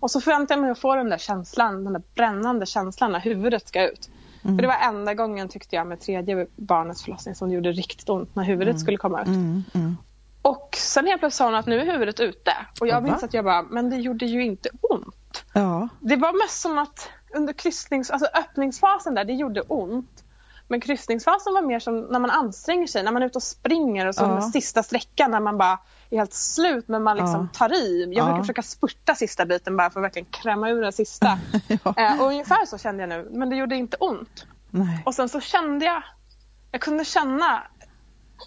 B: Och så förväntade jag mig att få den där känslan, den där brännande känslan när huvudet ska ut. För det var enda gången tyckte jag med tredje barnets förlossning som det gjorde riktigt ont när huvudet skulle komma ut.
A: Mm, mm.
B: Och sen helt plötsligt sa hon att nu är huvudet ute. Och jag minns att jag bara, men det gjorde ju inte ont.
A: Ja.
B: Det var mest som att under kryssnings, alltså öppningsfasen där, det gjorde ont. Men kryssningsfasen var mer som när man anstränger sig, när man är ute och springer och så
A: Ja.
B: sista sträckan när man bara är helt slut men man liksom
A: Ja.
B: tar i. Jag
A: Ja.
B: brukar försöka spurta sista biten bara för att verkligen kräma ur den sista.
A: ja.
B: eh, och ungefär så kände jag nu, men det gjorde inte ont.
A: Nej.
B: Och sen så kände jag, jag kunde känna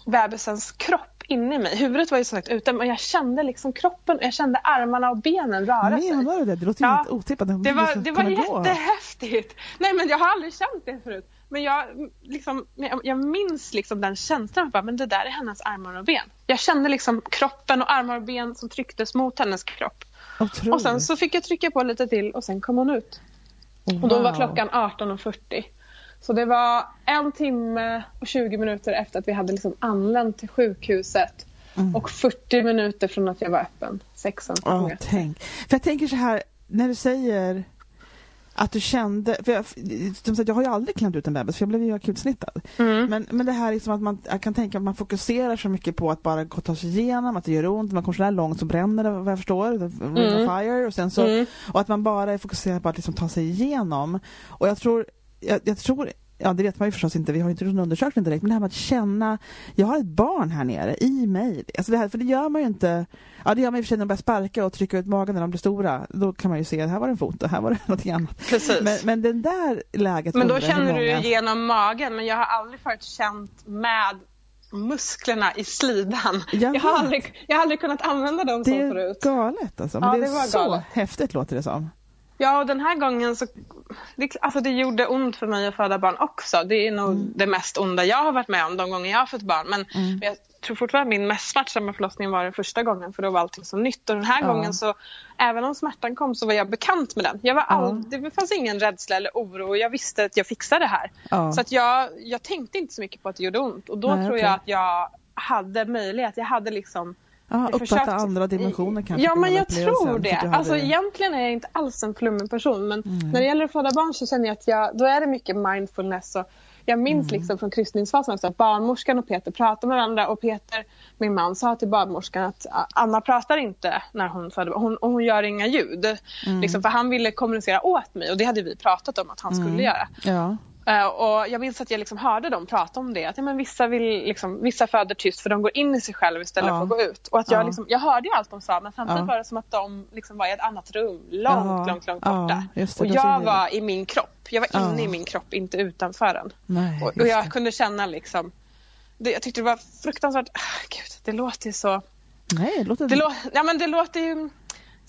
B: bebisens kropp inne i mig. Huvudet var ju som sagt ute men jag kände liksom kroppen, jag kände armarna och benen röra sig.
A: Menar du det? Det låter
B: Ja.
A: helt otippat.
B: Det var, det var jättehäftigt. Nej men jag har aldrig känt det förut. Men jag, liksom, jag, jag minns liksom den känslan. Bara, men det där är hennes armar och ben. Jag kände liksom kroppen och armar och ben som trycktes mot hennes kropp.
A: Otroligt.
B: Och sen så fick jag trycka på lite till och sen kom hon ut. Och då var
A: Wow.
B: klockan 18.40. Så det var en timme och 20 minuter efter att vi hade liksom anlänt till sjukhuset.
A: Mm.
B: Och 40 minuter från att jag var öppen. Sex
A: Ja,
B: centimeter.
A: tänk. För jag tänker så här, när du säger att du kände, för jag, som sagt, jag har ju aldrig klämt ut en bebis för jag blev ju akutsnittad.
B: Mm.
A: Men, men det här liksom att man, jag kan tänka att man fokuserar så mycket på att bara ta sig igenom, att det gör ont, man kommer så där långt så bränner det vad jag förstår,
B: Mm.
A: fire och sen så,
B: Mm.
A: och att man bara är fokuserad på att liksom ta sig igenom. Och jag tror, jag, jag tror Ja det vet man ju förstås inte, vi har inte gjort någon undersökning direkt, men det här med att känna, jag har ett barn här nere i mig. Alltså det här, för det gör man ju inte, ja det gör man i och för sig när de börjar sparka och trycka ut magen när de blir stora. Då kan man ju se, här var det en fot och här var det någonting annat.
B: Precis.
A: Men, men den där läget
B: Men då känner du
A: många-
B: genom magen men jag har aldrig förut känt med musklerna i slidan.
A: Jag
B: Jag har aldrig, jag har aldrig kunnat använda dem
A: Det är
B: förut.
A: galet alltså. Men
B: Ja,
A: det är
B: det var
A: så
B: galet.
A: häftigt låter det som.
B: Ja, och den här gången så... Det, alltså det gjorde ont för mig att föda barn också. Det är nog
A: Mm.
B: det mest onda jag har varit med om de gånger jag har fött barn. Men
A: Mm.
B: jag tror fortfarande min mest smärtsamma förlossning var den första gången för då var allting så nytt. Och den här
A: Ja.
B: gången så, även om smärtan kom så var jag bekant med den. Jag var all,
A: Ja.
B: Det fanns ingen rädsla eller oro och jag visste att jag fixade det här.
A: Ja.
B: Så att jag, jag tänkte inte så mycket på att det gjorde ont. Och då
A: Nej,
B: tror
A: okej.
B: jag att jag hade möjlighet. Jag hade liksom
A: Ja,
B: jag
A: uppfatta
B: försökte-
A: andra dimensioner kanske.
B: Ja, men jag tror det.
A: att du hade-
B: Alltså, egentligen är jag inte alls en flummig person men
A: Mm.
B: när det gäller att föda barn så känner jag att jag, då är det mycket mindfulness. Och jag minns
A: Mm.
B: liksom från kryssningsfasen att barnmorskan och Peter pratar med varandra och Peter, min man, sa till barnmorskan att ah, Anna pratar inte när hon föder barn. Hon, och hon gör inga ljud.
A: Mm.
B: Liksom, för han ville kommunicera åt mig och det hade vi pratat om att han
A: Mm.
B: skulle göra.
A: Ja.
B: Eh, och jag minns att jag liksom hörde dem prata om det. Att ja, men vissa, vill, liksom, vissa föder tyst för de går in i sig själva istället
A: Ja.
B: för att gå ut. Och att jag,
A: Ja.
B: liksom, jag hörde ju allt de sa men samtidigt
A: Ja.
B: var det som att de liksom var i ett annat rum. Långt, långt, långt
A: Ja,
B: borta.
A: det,
B: och jag var i min kropp. Jag var inne i min kropp, inte utanför den.
A: Nej,
B: Och, och jag
A: det.
B: kunde känna liksom det, jag tyckte det var fruktansvärt... ah, Gud, det låter ju så...
A: Nej, det låter...
B: Det, lå, ja, men det låter ju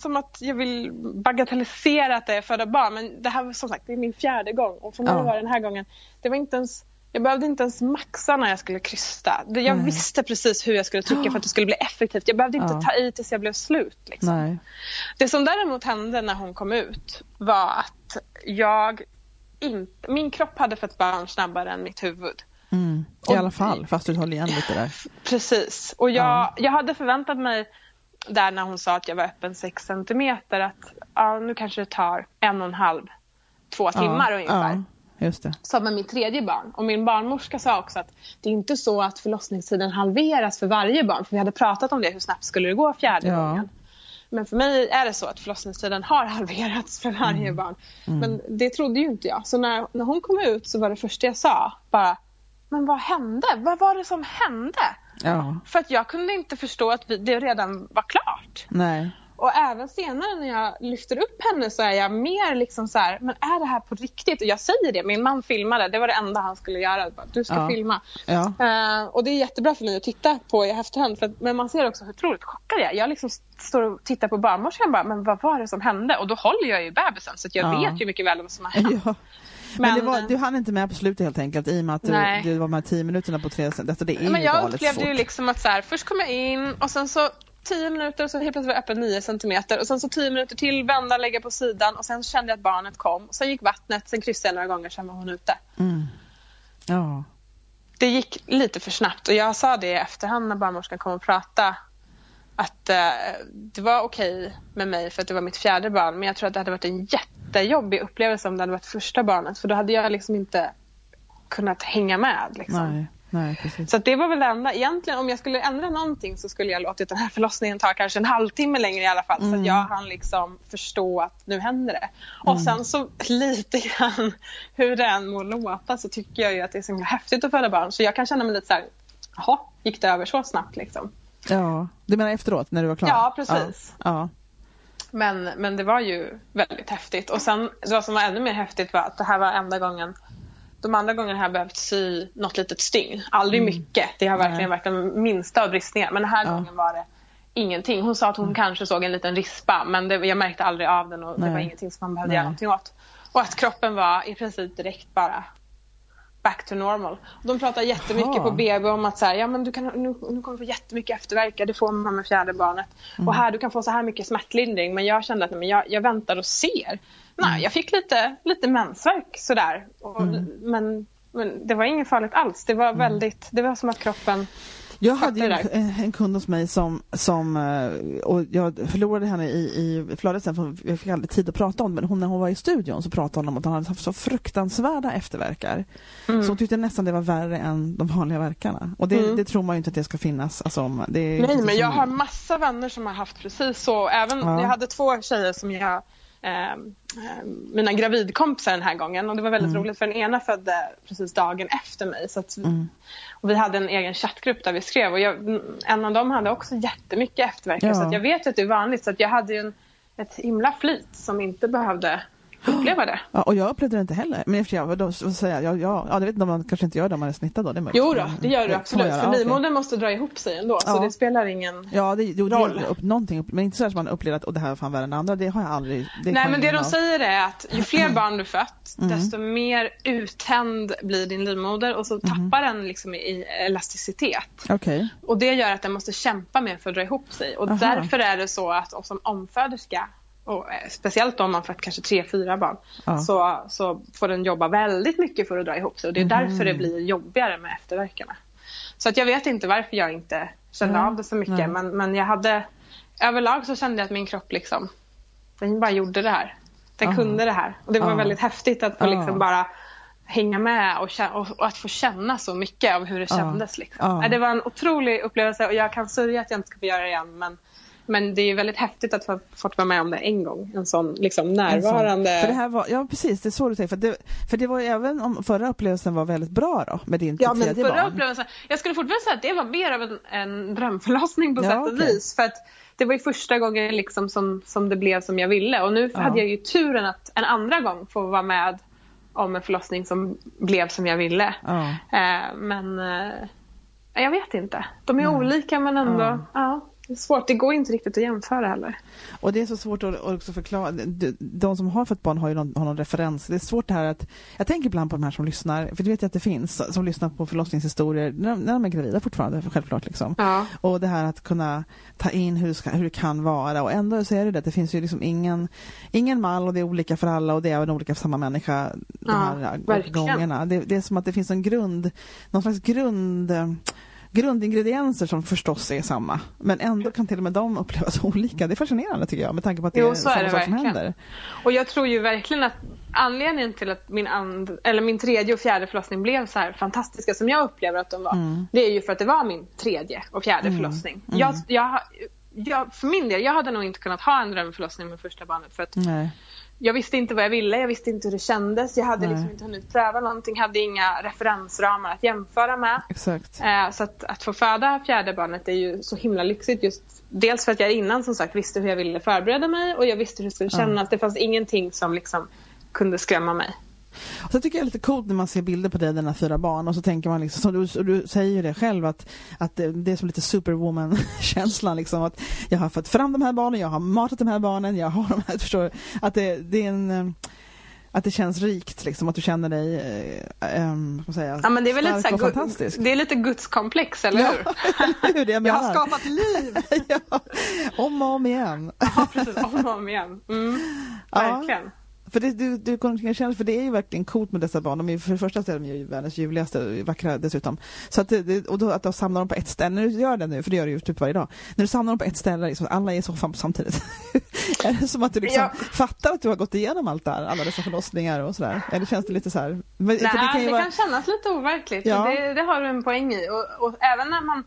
B: som att jag vill bagatellisera att det är föda barn. Men det här var som sagt det är min fjärde gång. Och för mig
A: Ja.
B: var det den här gången, det var inte ens, jag behövde inte ens maxa när jag skulle krysta. Jag
A: Nej.
B: visste precis hur jag skulle trycka för att det skulle bli effektivt. Jag behövde inte
A: Ja.
B: ta i tills jag blev slut. Liksom. Det som däremot hände när hon kom ut var att jag inte, min kropp hade fött barn snabbare än mitt huvud.
A: Mm. I alla fall, fast du höll igen lite där.
B: Precis. Och jag,
A: Ja.
B: jag hade förväntat mig där när hon sa att jag var öppen 6 centimeter att ja, nu kanske det tar en och en halv, två timmar
A: ja.
B: ungefär.
A: Ja, just det.
B: Som med mitt tredje barn. Och min barnmorska sa också att det är inte så att förlossningstiden halveras för varje barn. För vi hade pratat om det, hur snabbt skulle det gå fjärde
A: Ja.
B: gången. Men för mig är det så att förlossningstiden har halverats för varje
A: Mm.
B: barn. Men det trodde ju inte jag. Så när, när hon kom ut så var det första jag sa bara Men vad hände? Vad var det som hände?
A: Ja.
B: För att jag kunde inte förstå att vi, det redan var klart.
A: Nej.
B: och även senare när jag lyfter upp henne så är jag mer liksom så här, men är det här på riktigt? Och jag säger det, min man filmade, det var det enda han skulle göra. Bara, du ska
A: Ja.
B: filma.
A: Ja.
B: Eh, och det är jättebra för mig att titta på i efterhand. För att, men man ser också hur otroligt chockad jag är. Jag liksom står och tittar på barnmorskan och bara, men vad var det som hände? Och då håller jag ju bebisen så att jag
A: Ja.
B: vet ju mycket väl vad som har hänt.
A: Men,
B: Men,
A: det var, du hann inte med på slutet helt enkelt i och med att du, det var här tio minuterna på tre alltså det är
B: Men jag upplevde
A: svårt.
B: ju liksom att så här, först kom jag in och sen så 10 minuter och så helt plötsligt var jag öppen 9 centimeter och sen så 10 minuter till, vända, lägga på sidan och sen kände jag att barnet kom. Sen gick vattnet, sen kryssade jag några gånger, sen var hon ute.
A: Mm. Ja.
B: Det gick lite för snabbt och jag sa det i efterhand när barnmorskan kom och pratade att eh, det var okej med mig för att det var mitt fjärde barn men jag tror att det hade varit en jättejobbig upplevelse om det hade varit första barnet för då hade jag liksom inte kunnat hänga med. Liksom.
A: Nej, nej.
B: Så det var väl det enda. Egentligen om jag skulle ändra någonting så skulle jag låtit den här förlossningen ta kanske en halvtimme längre i alla fall. Så
A: Mm.
B: att jag hann liksom förstå att nu händer det. Och sen så lite grann hur det än må låta så tycker jag ju att det är så himla häftigt att föda barn. Så jag kan känna mig lite så här, jaha, gick det över så snabbt liksom?
A: Ja, du menar efteråt när du var klar?
B: Ja, precis.
A: Ja.
B: Men, men det var ju väldigt häftigt. Och sen vad som var ännu mer häftigt var att det här var enda gången de andra gångerna har jag behövt sy något litet stygn. Aldrig mycket. Det har verkligen varit den minsta av bristningar. Men den här
A: Ja.
B: gången var det ingenting. Hon sa att hon kanske såg en liten rispa men det, jag märkte aldrig av den och det
A: Nej.
B: var ingenting som man behövde
A: Nej.
B: göra någonting åt. Och att kroppen var i princip direkt bara back to normal. De pratar jättemycket
A: Jaha.
B: på BB om att så här, ja, men du, kan, nu, nu kommer du få jättemycket efterverkar, det får man med fjärde barnet.
A: Mm.
B: Och här du kan få så här mycket smärtlindring. Men jag kände att nej, men jag, jag väntar och ser. Nej,
A: Mm.
B: jag fick lite, lite mensvärk sådär. Och, men, men det var inget farligt alls. Det var
A: Mm.
B: väldigt, det var som att kroppen
A: Jag hade en, en kund hos mig som, som eh, och jag förlorade henne i, i flödet sen för jag fick aldrig tid att prata om det men hon, när hon var i studion så pratade hon om att hon hade haft så fruktansvärda efterverkar.
B: Mm.
A: Så hon tyckte nästan det var värre än de vanliga verkarna. Och det,
B: Mm.
A: det tror man ju inte att det ska finnas. Alltså, det
B: Nej, men jag
A: som-
B: har massa vänner som har haft precis så. Även,
A: Ja.
B: Jag hade två tjejer som jag eh, mina gravidkompisar den här gången och det var väldigt
A: Mm.
B: roligt för den ena födde precis dagen efter mig. Så att,
A: Mm.
B: och vi hade en egen chattgrupp där vi skrev och jag, en av dem hade också jättemycket efterverkar
A: Ja.
B: så att jag vet att det är vanligt så att jag hade en, ett himla flyt som inte behövde uppleva det.
A: Ja, och jag upplevde det inte heller. Men jag, då, vad säger jag, jag, ja, det vet inte man kanske inte gör det om man är snittad då. Det är möjligt.
B: Jo då, det gör du
A: man
B: absolut.
A: göra.
B: För livmodern måste dra ihop sig ändå så
A: Ja.
B: det spelar ingen
A: Ja, det gjorde
B: roll.
A: upp, någonting, men inte så att man upplevde att det här var fan värre än andra. Det har jag aldrig. Det
B: Nej men det de
A: av.
B: säger är att ju fler barn du fött
A: Mm.
B: desto mer uttänd blir din livmoder och så tappar den liksom i elasticitet.
A: Okej.
B: Och det gör att den måste kämpa mer för att dra ihop sig. Och
A: Aha.
B: därför är det så att som omföderska och eh, speciellt om man fått kanske tre, fyra barn
A: Ja.
B: så, så får den jobba väldigt mycket för att dra ihop sig och det är
A: Mhm.
B: därför det blir jobbigare med efterverkarna. Så att jag vet inte varför jag inte kände
A: Ja.
B: av det så mycket
A: Nej.
B: men, men jag hade överlag så kände jag att min kropp liksom den bara gjorde det här. Den
A: Aha.
B: kunde det här och det var
A: Ja.
B: väldigt häftigt att få liksom bara hänga med och, och, och att få känna så mycket av hur det
A: Ja.
B: kändes. Liksom. Nej, Det var en otrolig upplevelse och jag kan sörja att jag inte ska få göra det igen men, men det är väldigt häftigt att få fått vara med om det en gång. En sån liksom närvarande...
A: En sån- För det här var, ja precis, det är så du säger. För det, för det var även om förra upplevelsen var väldigt bra då med din
B: Ja, men förra
A: barn.
B: upplevelsen, jag skulle fortfarande säga att det var mer av en, en drömförlossning på
A: Ja,
B: sätt och
A: okej.
B: vis. För att det var ju första gången liksom som, som det blev som jag ville. Och nu
A: Ja.
B: hade jag ju turen att en andra gång få vara med om en förlossning som blev som jag ville.
A: Ja.
B: Eh, men eh, jag vet inte. De är olika men ändå,
A: Ja.
B: Det är svårt. Det går inte riktigt att jämföra heller.
A: Och det är så svårt att också förklara. De, som har fått barn har ju någon, har någon referens. Det är svårt det här att, jag tänker ibland på de här som lyssnar, för det vet jag att det finns, som lyssnar på förlossningshistorier när, de- när de är gravida fortfarande, självklart liksom.
B: Ja.
A: Och det här att kunna ta in hur ska, hur det kan vara och ändå så är det det, det finns ju liksom ingen, ingen mall och det är olika för alla och det är även olika för samma människa de
B: Ja,
A: här
B: verkligen.
A: gångerna. Det, det är som att det finns en grund, någon slags grund grundingredienser som förstås är samma men ändå kan till och med de upplevas olika. Det är fascinerande tycker jag med tanke på att det
B: Jo,
A: är samma
B: det
A: sak som händer.
B: Och jag tror ju verkligen att anledningen till att min, and, eller min tredje och fjärde förlossning blev så här fantastiska som jag upplever att de var.
A: Mm.
B: Det är ju för att det var min tredje och fjärde
A: Mm.
B: förlossning.
A: Mm.
B: Jag, jag, jag, för min del, jag hade nog inte kunnat ha en drömförlossning med första barnet för att
A: Nej.
B: Jag visste inte vad jag ville, jag visste inte hur det kändes. Jag hade
A: Nej.
B: liksom inte hunnit pröva någonting, hade inga referensramar att jämföra med. Eh, så att, att få föda fjärde barnet är ju så himla lyxigt just dels för att jag innan som sagt visste hur jag ville förbereda mig och jag visste hur det skulle kännas. Det fanns ingenting som liksom kunde skrämma mig.
A: Och så tycker jag det är lite coolt när man ser bilder på dig, dina fyra barn och så tänker man liksom, som du, du säger ju det själv att, att det, är som lite superwoman-känslan liksom att jag har fått fram de här barnen, jag har matat de här barnen, jag har de här, förstår? Att det, det är en eh, att det känns rikt, liksom, att du känner dig eh, man säga,
B: Ja, men det är väl lite,
A: stark
B: så
A: och fantastisk.
B: det är lite gudskomplex, eller
A: Ja,
B: hur?
A: det jag
B: Jag har skapat liv!
A: ja, om och om igen.
B: Ja, precis. Om och om igen. Mm,
A: Ja.
B: verkligen.
A: För det, du, du kan känna, för det är ju verkligen coolt med dessa barn. De är, för det första så är de ju världens ljuvligaste, vackra dessutom. Så att det, det, och då, att de samlar dem på ett ställe, när du gör det nu, för det gör du ju typ varje dag. När du samlar dem på ett ställe, liksom, alla är i soffan samtidigt. är det som att du liksom
B: Ja.
A: fattar att du har gått igenom allt det här, alla dessa förlossningar och sådär? Eller känns det lite så här? Men,
B: Nej, det kan,
A: ju vara-
B: kännas lite overkligt.
A: Ja.
B: och Det, det har du en poäng i. Och, och även när man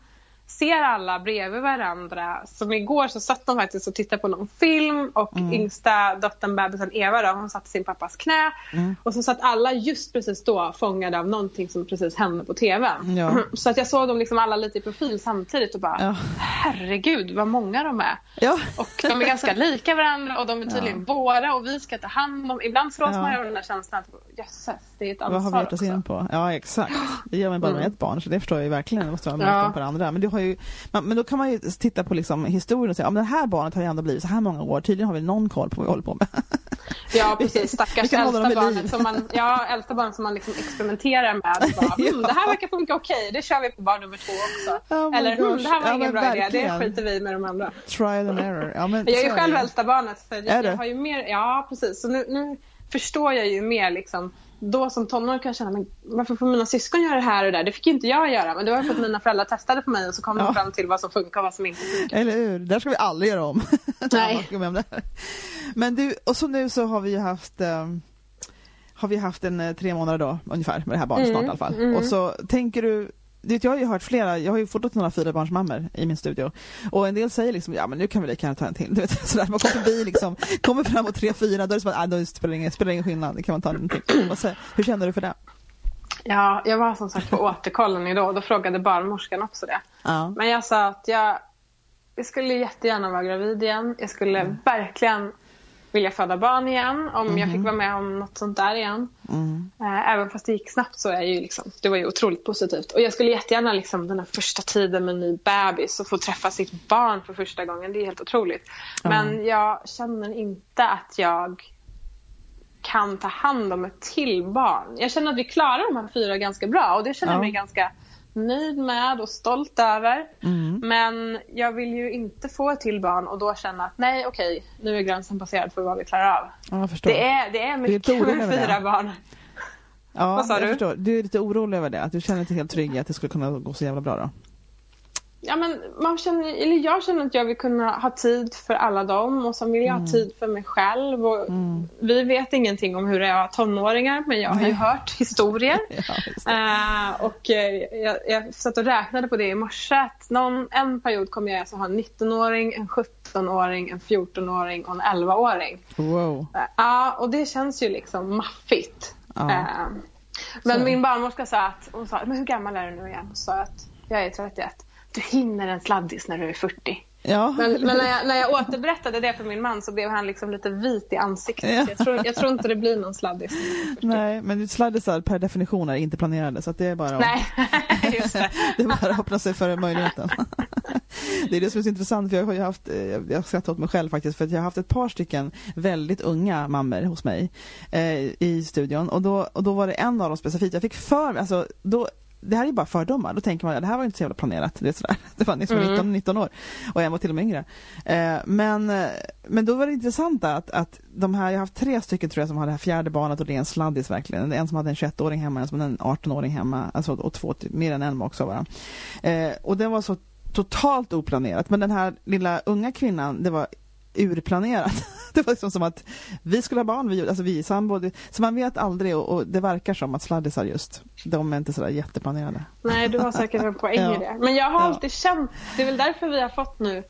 B: ser alla bredvid varandra. Som igår så satt de faktiskt och tittade på någon film och
A: Mm.
B: yngsta dottern bebisen Eva då, hon satt i sin pappas knä.
A: Mm.
B: Och så satt alla just precis då fångade av någonting som precis hände på TVn.
A: Ja.
B: Så att jag såg dem liksom alla lite i profil samtidigt och bara
A: Ja.
B: herregud vad många de är.
A: Ja.
B: Och de är ganska lika varandra och de är tydligen våra och vi ska ta hand om. Ibland slås
A: Ja.
B: man av den där känslan att jösses, det är ett
A: Vad har vi
B: ansvar
A: gett oss in på? Ja exakt. Det gör man bara med
B: Mm.
A: ett barn så det förstår jag ju verkligen. Det måste vara
B: Ja.
A: ja. på det andra. Men, du har ju, man, men då kan man ju titta på liksom historien och säga, ja men det här barnet har ju ändå blivit så här många år. Tydligen har vi någon koll på vad vi håller på med.
B: Ja precis, stackars äldsta barnet som man, ja, äldsta barnet som man liksom experimenterar med. Bara, mm, det här verkar funka okej, det kör vi på barn nummer två också.
A: Oh
B: Eller mm, det här var
A: Ja,
B: ingen bra idé,
A: verkligen.
B: det skiter vi med de andra.
A: Trial and error. Ja, men
B: Jag är ju själv äldsta barnet så jag, jag har ju mer, ja precis. Så nu, nu förstår jag ju mer liksom. Då som tonåring kan jag känna, men varför får mina syskon göra det här och det där? Det fick inte jag göra. Men det var för att mina föräldrar testade på mig och så kom
A: Ja.
B: de fram till vad som funkar och vad som inte funkar.
A: Eller hur? Det där ska vi aldrig göra om.
B: Nej.
A: Men du, och så nu så har vi ju haft ehm, har vi haft en eh, tre månader då ungefär med det här barnet
B: Mm,
A: snart i alla fall.
B: mm.
A: Och så tänker du vet, jag har ju hört flera, jag har ju fotat några fyrabarnsmammor i min studio och en del säger liksom ja men nu kan vi lika gärna ta en till. Du vet, sådär, man kommer förbi liksom, kommer framåt tre, fyra, då är det som att ah, då spelar det ingen, spelar ingen skillnad, det kan man ta en till. Säger- Hur känner du för det?
B: Ja, jag var som sagt på återkollen idag och då frågade barnmorskan också det.
A: Ja.
B: Men jag sa att jag, jag skulle jättegärna vara gravid igen. Jag skulle verkligen vilja föda barn igen om jag fick vara med om något sånt där igen.
A: Mm.
B: Eh, Även fast det gick snabbt så är ju liksom, det var ju otroligt positivt. Och jag skulle jättegärna liksom den här första tiden med en ny bebis och få träffa sitt barn för första gången. Det är helt otroligt.
A: Ja.
B: Men jag känner inte att jag kan ta hand om ett till barn. Jag känner att vi klarar de här fyra ganska bra och det känner jag
A: Ja.
B: mig ganska nöjd med och stolt över.
A: Mm.
B: Men jag vill ju inte få ett till barn och då känna att nej okej, nu är gränsen passerad för vad vi klarar av.
A: Ja.
B: Det är, det är
A: är
B: mycket
A: orolig
B: med
A: över det.
B: fyra barn.
A: Ja,
B: Vad sa du?
A: Förstår. Du är lite orolig över det, att du känner dig helt trygg i att det skulle kunna gå så jävla bra då?
B: Ja, men man känner, eller jag känner att jag vill kunna ha tid för alla dem och sen vill jag ha tid för mig själv. Och Vi vet ingenting om hur det är att ha tonåringar men jag har ju hört historier.
A: Ja.
B: Eh, och eh, jag, jag satt och räknade på det i morse. att Någon, en period kommer jag alltså ha en 19-åring, en 17-åring, en 14-åring och en 11-åring.
A: Wow.
B: Eh, Ja, och det känns ju liksom maffigt.
A: Ja.
B: Eh, men
A: Så.
B: min barnmorska sa att, hon sa, men hur gammal är du nu igen? Och sa att jag är 31. Du hinner en sladdis när du är 40.
A: Ja.
B: Men, men när, jag, när jag återberättade det för min man så blev han liksom lite vit i ansiktet.
A: Ja.
B: Jag, tror, jag tror inte det blir någon sladdis när jag är 40.
A: Nej, men sladdisar per definition är inte planerade så att det är bara att,
B: Nej, just det.
A: det är bara att öppna sig för möjligheten. Det är det som är så intressant för jag har ju haft, eh, jag skrattar åt mig själv faktiskt för att jag har haft ett par stycken väldigt unga mammor hos mig eh, i studion och då, och då var det en av dem specifikt, jag fick för mig, alltså då det här är bara fördomar, då tänker man att det här var inte så jävla planerat. Det, är sådär. det var ni som var
B: Mm.
A: 19, 19 år och en var till och med yngre. Eh, men, eh, men då var det intressanta att, att de här, jag har haft tre stycken tror jag som har det här fjärde barnet och det är en sladdis verkligen. En som hade en 21-åring hemma, en som hade en 18-åring hemma, alltså, och två, mer än en också bara. Eh, och det var så totalt oplanerat. Men den här lilla unga kvinnan, det var urplanerat. Det var liksom som att vi skulle ha barn, vi, alltså vi är sambo. Så man vet aldrig och, och det verkar som att sladdisar just, de är inte sådär jätteplanerade.
B: Nej, du har säkert en poäng
A: Ja.
B: i det. Men jag har
A: Ja.
B: alltid känt, det är väl därför vi har fått nu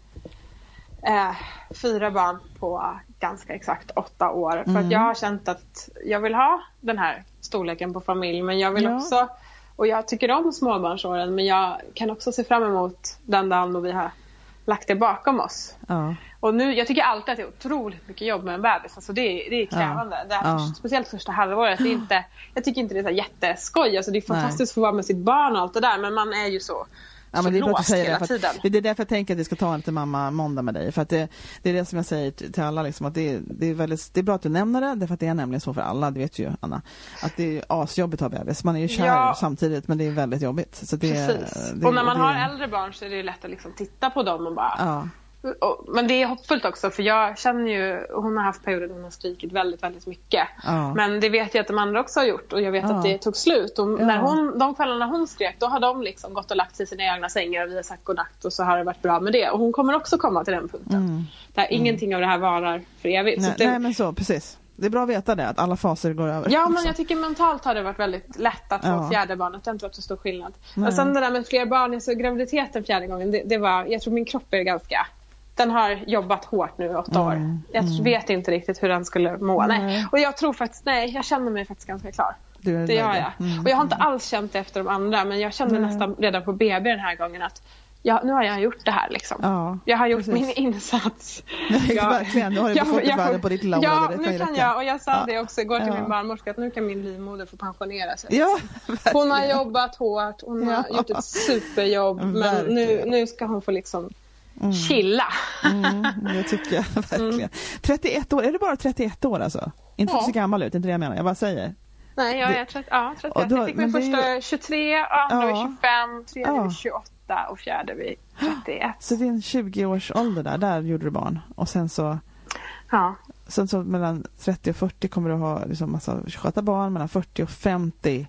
B: eh, fyra barn på ganska exakt åtta år. För att jag har känt att jag vill ha den här storleken på familj men jag vill
A: Ja.
B: också och jag tycker om småbarnsåren men jag kan också se fram emot den dagen då vi har lagt det bakom oss.
A: Ja.
B: Och nu, jag tycker alltid att det är otroligt mycket jobb med en bebis. Alltså det, är, det är krävande. Det här,
A: Ja.
B: Speciellt första halvåret. Det är inte, jag tycker inte det är så jätteskoj. Alltså det är fantastiskt att få vara med sitt barn och allt det där. Men man är ju så,
A: Ja, men det är bra att du säger det. För att, det är därför jag tänker att vi ska ta en lite mamma måndag med dig. För att det, det är det som jag säger till alla. Liksom, att det, det, är väldigt, det är bra att du nämner det, därför att det är nämligen så för alla. Det vet ju Anna. Att det är asjobbigt att ha bebis. Man är ju kär
B: Ja.
A: samtidigt men det är väldigt jobbigt. Så det,
B: Precis.
A: det,
B: och när man har äldre barn så är det lätt att liksom titta på dem och bara...
A: Ja,
B: men det är hoppfullt också för jag känner ju, hon har haft perioder då hon har skrikit väldigt, väldigt mycket.
A: Ja.
B: Men det vet jag att de andra också har gjort och jag vet
A: Ja.
B: att det tog slut. Och när hon, de kvällarna hon skrek då har de liksom gått och lagt sig i sina egna sängar och vi har sagt godnatt och så har det varit bra med det. Och hon kommer också komma till den punkten. Där ingenting av det här varar för evigt.
A: nej,
B: så det,
A: nej men så, precis. Det är bra att veta det, att alla faser går över.
B: Ja, men jag tycker mentalt har det varit väldigt lätt att få
A: Ja.
B: fjärde barnet. Det har inte varit så stor skillnad.
A: Nej.
B: Men sen det där med fler barn, alltså graviditeten fjärde gången, det, det var, jag tror min kropp är ganska den har jobbat hårt nu i åtta år.
A: Mm,
B: Jag vet inte riktigt hur den skulle må.
A: Nej.
B: Nej. Och jag tror faktiskt, nej, jag känner mig faktiskt ganska klar. Det gör
A: ja.
B: jag.
A: Mm.
B: Och jag har inte alls känt det efter de andra, men jag kände nästan redan på BB den här gången att ja, nu har jag gjort det här liksom.
A: Ja,
B: jag har gjort
A: precis.
B: min insats.
A: Nej,
B: Jag-
A: verkligen. Nu har du fått ett värde på ditt lilla
B: Ja, nu kan
A: räcka.
B: jag. Och jag sa
A: Ja.
B: det också igår till min barnmorska att nu kan min livmoder få pensionera sig.
A: Ja,
B: Hon har jobbat hårt, hon har gjort ett superjobb men nu, nu ska hon få liksom chilla.
A: Mm, det tycker jag verkligen. 31 år, är du bara 31 år alltså? Inte
B: Ja.
A: se gammal ut, inte det jag menar. Jag bara säger.
B: Nej, jag är 30, ja, 31.
A: Och då-
B: jag fick min första
A: ju-
B: 23, andra vid
A: Ja.
B: 25, tredje
A: Ja.
B: vid 28 och fjärde vid 31.
A: Så din 20-års ålder där, där gjorde du barn. Och sen så,
B: Ja.
A: sen så mellan 30 och 40 kommer du ha liksom massa sköta barn. Mellan 40 och 50,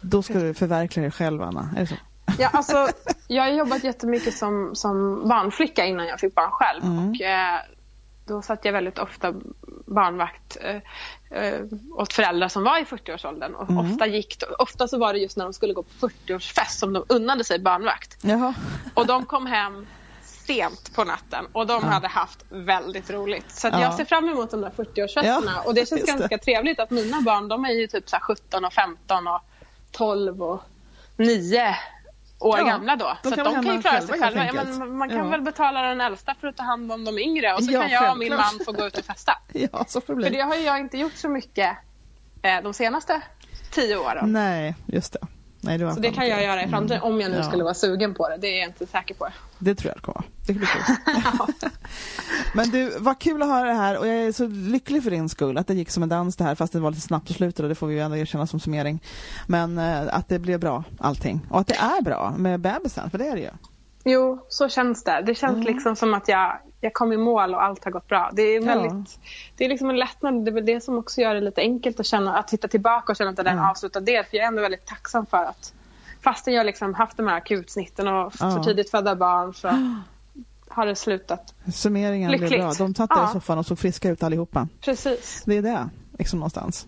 A: då ska du förverkliga dig själv Anna. Är det så?
B: Ja, alltså, jag har jobbat jättemycket som, som barnflicka innan jag fick barn själv.
A: Mm.
B: Och, eh, då satt jag väldigt ofta barnvakt eh, eh, åt föräldrar som var i 40-årsåldern. Och
A: Mm.
B: ofta, gick, ofta så var det just när de skulle gå på 40-årsfest som de unnade sig barnvakt.
A: Jaha.
B: Och de kom hem sent på natten och de
A: Ja.
B: hade haft väldigt roligt. Så
A: Ja.
B: jag ser fram emot de där 40-årsfesterna.
A: Ja,
B: och det känns
A: det.
B: ganska trevligt att mina barn de är ju typ så här 17 och 15 och 12 och 9 år
A: Ja,
B: gamla då.
A: då
B: Så de kan ju klara sig själva. Ja, men man kan
A: Ja.
B: väl betala den äldsta för att ta hand om de yngre och så kan jag och min man få gå ut och festa.
A: Ja, så får det
B: För
A: bli.
B: det har jag inte gjort så mycket eh, de senaste 10 åren.
A: Nej, just det. Nej, har
B: Så det kan jag göra i framtiden om jag nu
A: Ja.
B: skulle vara sugen på det. Det är jag inte säker på.
A: Det tror jag det kommer. Det blir kul. Men du, vad kul att höra det här och jag är så lycklig för din skull att det gick som en dans det här fast det var lite snabbt och slutet och det får vi ju ändå erkänna som summering. Men eh, att det blev bra allting och att det är bra med bebisen, för det är det ju.
B: Jo, så känns det. Det känns
A: Mm.
B: liksom som att jag, jag kom i mål och allt har gått bra. Det är,
A: Ja.
B: väldigt, det är liksom en lättnad. Det är väl det som också gör det lite enkelt att, känna, att titta tillbaka och känna att det är en
A: Ja.
B: avslutad del. För jag är ändå väldigt tacksam för att fastän jag liksom haft de här akutsnitten och
A: Ja.
B: för tidigt födda barn så har det slutat.
A: Summeringen blev
B: Lyckligt.
A: bra. De satt där i
B: Ja.
A: soffan och såg friska ut allihopa.
B: Precis.
A: Det är det, liksom någonstans.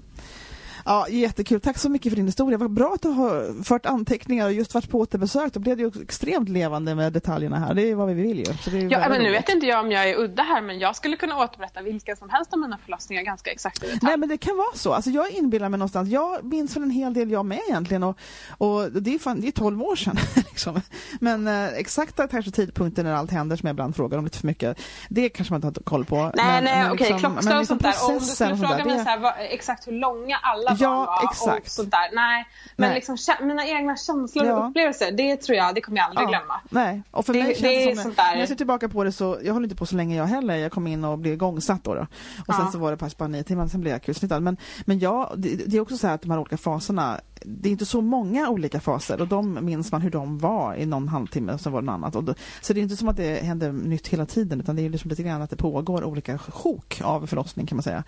A: Ja, jättekul. Tack så mycket för din historia. Vad bra att du har fört anteckningar och just varit på återbesök. Då blev det ju extremt levande med detaljerna här. Det är vad vi vill ju.
B: Ja, men nu vet inte jag om jag är udda här men jag skulle kunna återberätta vilken som helst av mina förlossningar ganska exakt i detalj.
A: Nej men det kan vara så. Alltså jag inbillar mig någonstans, jag minns väl en hel del jag med egentligen och, och det är fan, det är 12 år sedan. liksom. Men eh, exakta kanske tidpunkter när allt händer som jag ibland frågar om lite för mycket, det kanske man inte har koll på.
B: Nej,
A: men,
B: nej,
A: men
B: okej,
A: liksom-
B: klockslag
A: men
B: och
A: liksom
B: sånt där. Och om du skulle fråga mig så här, vad, exakt hur långa alla
A: Ja,
B: barn var
A: exakt.
B: och sånt där. Nej, men
A: Nej.
B: liksom mina egna känslor och
A: Ja.
B: upplevelser, det tror jag, det kommer jag aldrig glömma.
A: Nej, och för
B: Det-
A: mig känns
B: det
A: som,
B: sånt där-
A: när jag ser tillbaka på det så, jag håller inte på så länge jag heller, jag kom in och blev igångsatt då, då. och sen
B: Ja.
A: så var det pass bara nio timmar, sen blev jag akutsnittad. Men, men ja, det, det är också så här att de här olika faserna, det är inte så många olika faser och de minns man hur de var i någon halvtimme och sen var det något annat. Och då, så det är inte som att det händer nytt hela tiden utan det är liksom lite grann att det pågår olika sjok av förlossning kan man säga. Om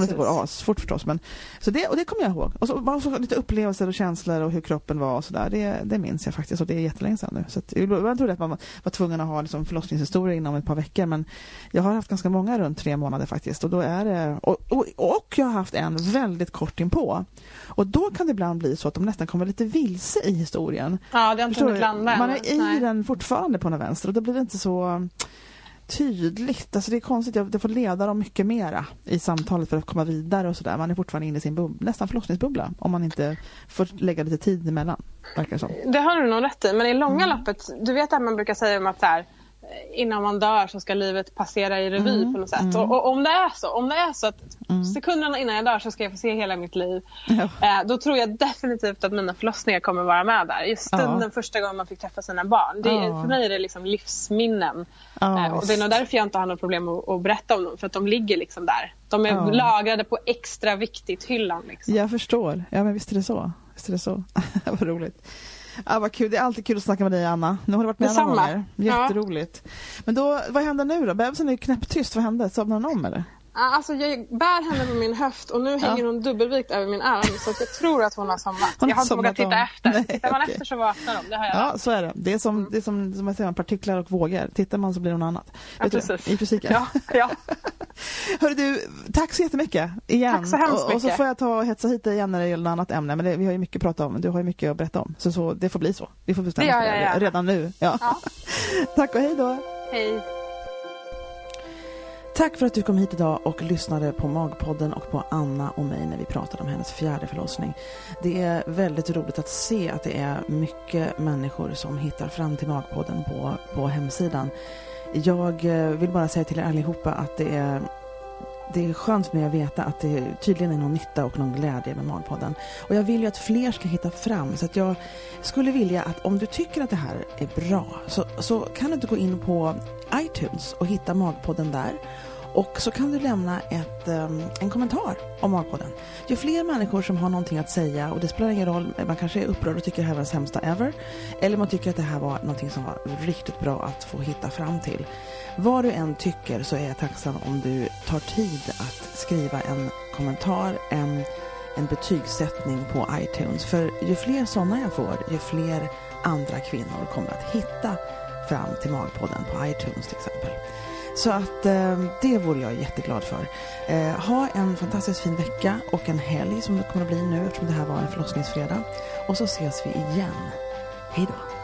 A: det inte
B: Precis.
A: går asfort förstås. Men, så det, och det kommer jag ihåg. Och så, bara så lite upplevelser och känslor och hur kroppen var och sådär. Det, det minns jag faktiskt och det är jättelänge sedan nu. Så att, jag trodde att man var, tvungen att ha liksom förlossningshistoria inom ett par veckor men jag har haft ganska många runt tre månader faktiskt. Och, då är det, och, och, och jag har haft en väldigt kort inpå. Och då kan det ibland bli så att de nästan kommer lite vilse i historien.
B: Ja, det har inte hunnit landa.
A: Man är i
B: Nej.
A: den fortfarande på den vänster och då blir det inte så tydligt. Alltså det är konstigt, jag får leda dem mycket mera i samtalet för att komma vidare och sådär. Man är fortfarande inne i sin bubbla, nästan förlossningsbubbla om man inte får lägga lite tid emellan. Verkar som.
B: Det har du nog rätt i, men i långa mm. loppet, du vet att man brukar säga om att så här, innan man dör så ska livet passera i revy mm, på något sätt. Mm. Och, och, om det är så, om det är så att mm. sekunderna innan jag dör så ska jag få se hela mitt liv. Ja. Eh, då tror jag definitivt att mina förlossningar kommer vara med där. Just stunden ja. första gången man fick träffa sina barn. Det, ja. För mig är det liksom livsminnen. Eh, och det är nog därför jag inte har något problem att, att, berätta om dem. För att de ligger liksom där. De är lagrade på extra viktigt-hyllan. Liksom.
A: Jag förstår. Ja men visst är det så. Visst är det så. Vad roligt. Ja, vad kul. Det är alltid kul att snacka med dig, Anna. Nu har du varit med några gånger. Jätteroligt. Ja. Men då, vad händer nu då? Bebisen är knäpptyst. Vad hände? Somnade hon om eller?
B: Alltså jag bär henne på min höft och nu ja. hänger hon dubbelvikt över min arm så jag tror att hon har somnat. Hon jag har inte vågat titta efter. Nej, Tittar man okay. efter så vaknar de. Det har jag
A: Ja, så är det. Det är som, mm. det är som, som jag säger, partiklar och vågor. Tittar man så blir det något annat.
B: Ja, precis.
A: I fysiken.
B: Ja, ja.
A: Hörru du, tack så jättemycket igen.
B: Tack så hemskt mycket.
A: Och, och så får jag ta och hetsa hit dig igen när det gäller något annat ämne. Men det, vi har ju mycket att prata om. Du har ju mycket att berätta om. Så, så det får bli så. Vi får bestämma
B: det,
A: för det redan nu. Ja. ja. tack och hej då.
B: Hej.
A: Tack för att du kom hit idag och lyssnade på Magpodden och på Anna och mig när vi pratade om hennes fjärde förlossning. Det är väldigt roligt att se att det är mycket människor som hittar fram till Magpodden på, på hemsidan. Jag eh, vill bara säga till er allihopa att det är det är skönt för mig att veta att det tydligen är någon nytta och någon glädje med Magpodden. Och jag vill ju att fler ska hitta fram så att jag skulle vilja att om du tycker att det här är bra så, så kan du inte gå in på iTunes och hitta Magpodden där och så kan du lämna ett, ehm, en kommentar om Magpodden. Ju fler människor som har någonting att säga och det spelar ingen roll, man kanske är upprörd och tycker det här var det sämsta ever. Eller man tycker att det här var någonting som var riktigt bra att få hitta fram till. Vad du än tycker så är jag tacksam om du tar tid att skriva en kommentar, en, en betygssättning på iTunes. För ju fler sådana jag får, ju fler andra kvinnor kommer att hitta fram till Magpodden på iTunes till exempel. Så att eh, det vore jag jätteglad för. Eh, ha en fantastiskt fin vecka och en helg som det kommer att bli nu eftersom det här var en förlossningsfredag. Och så ses vi igen. Hej då!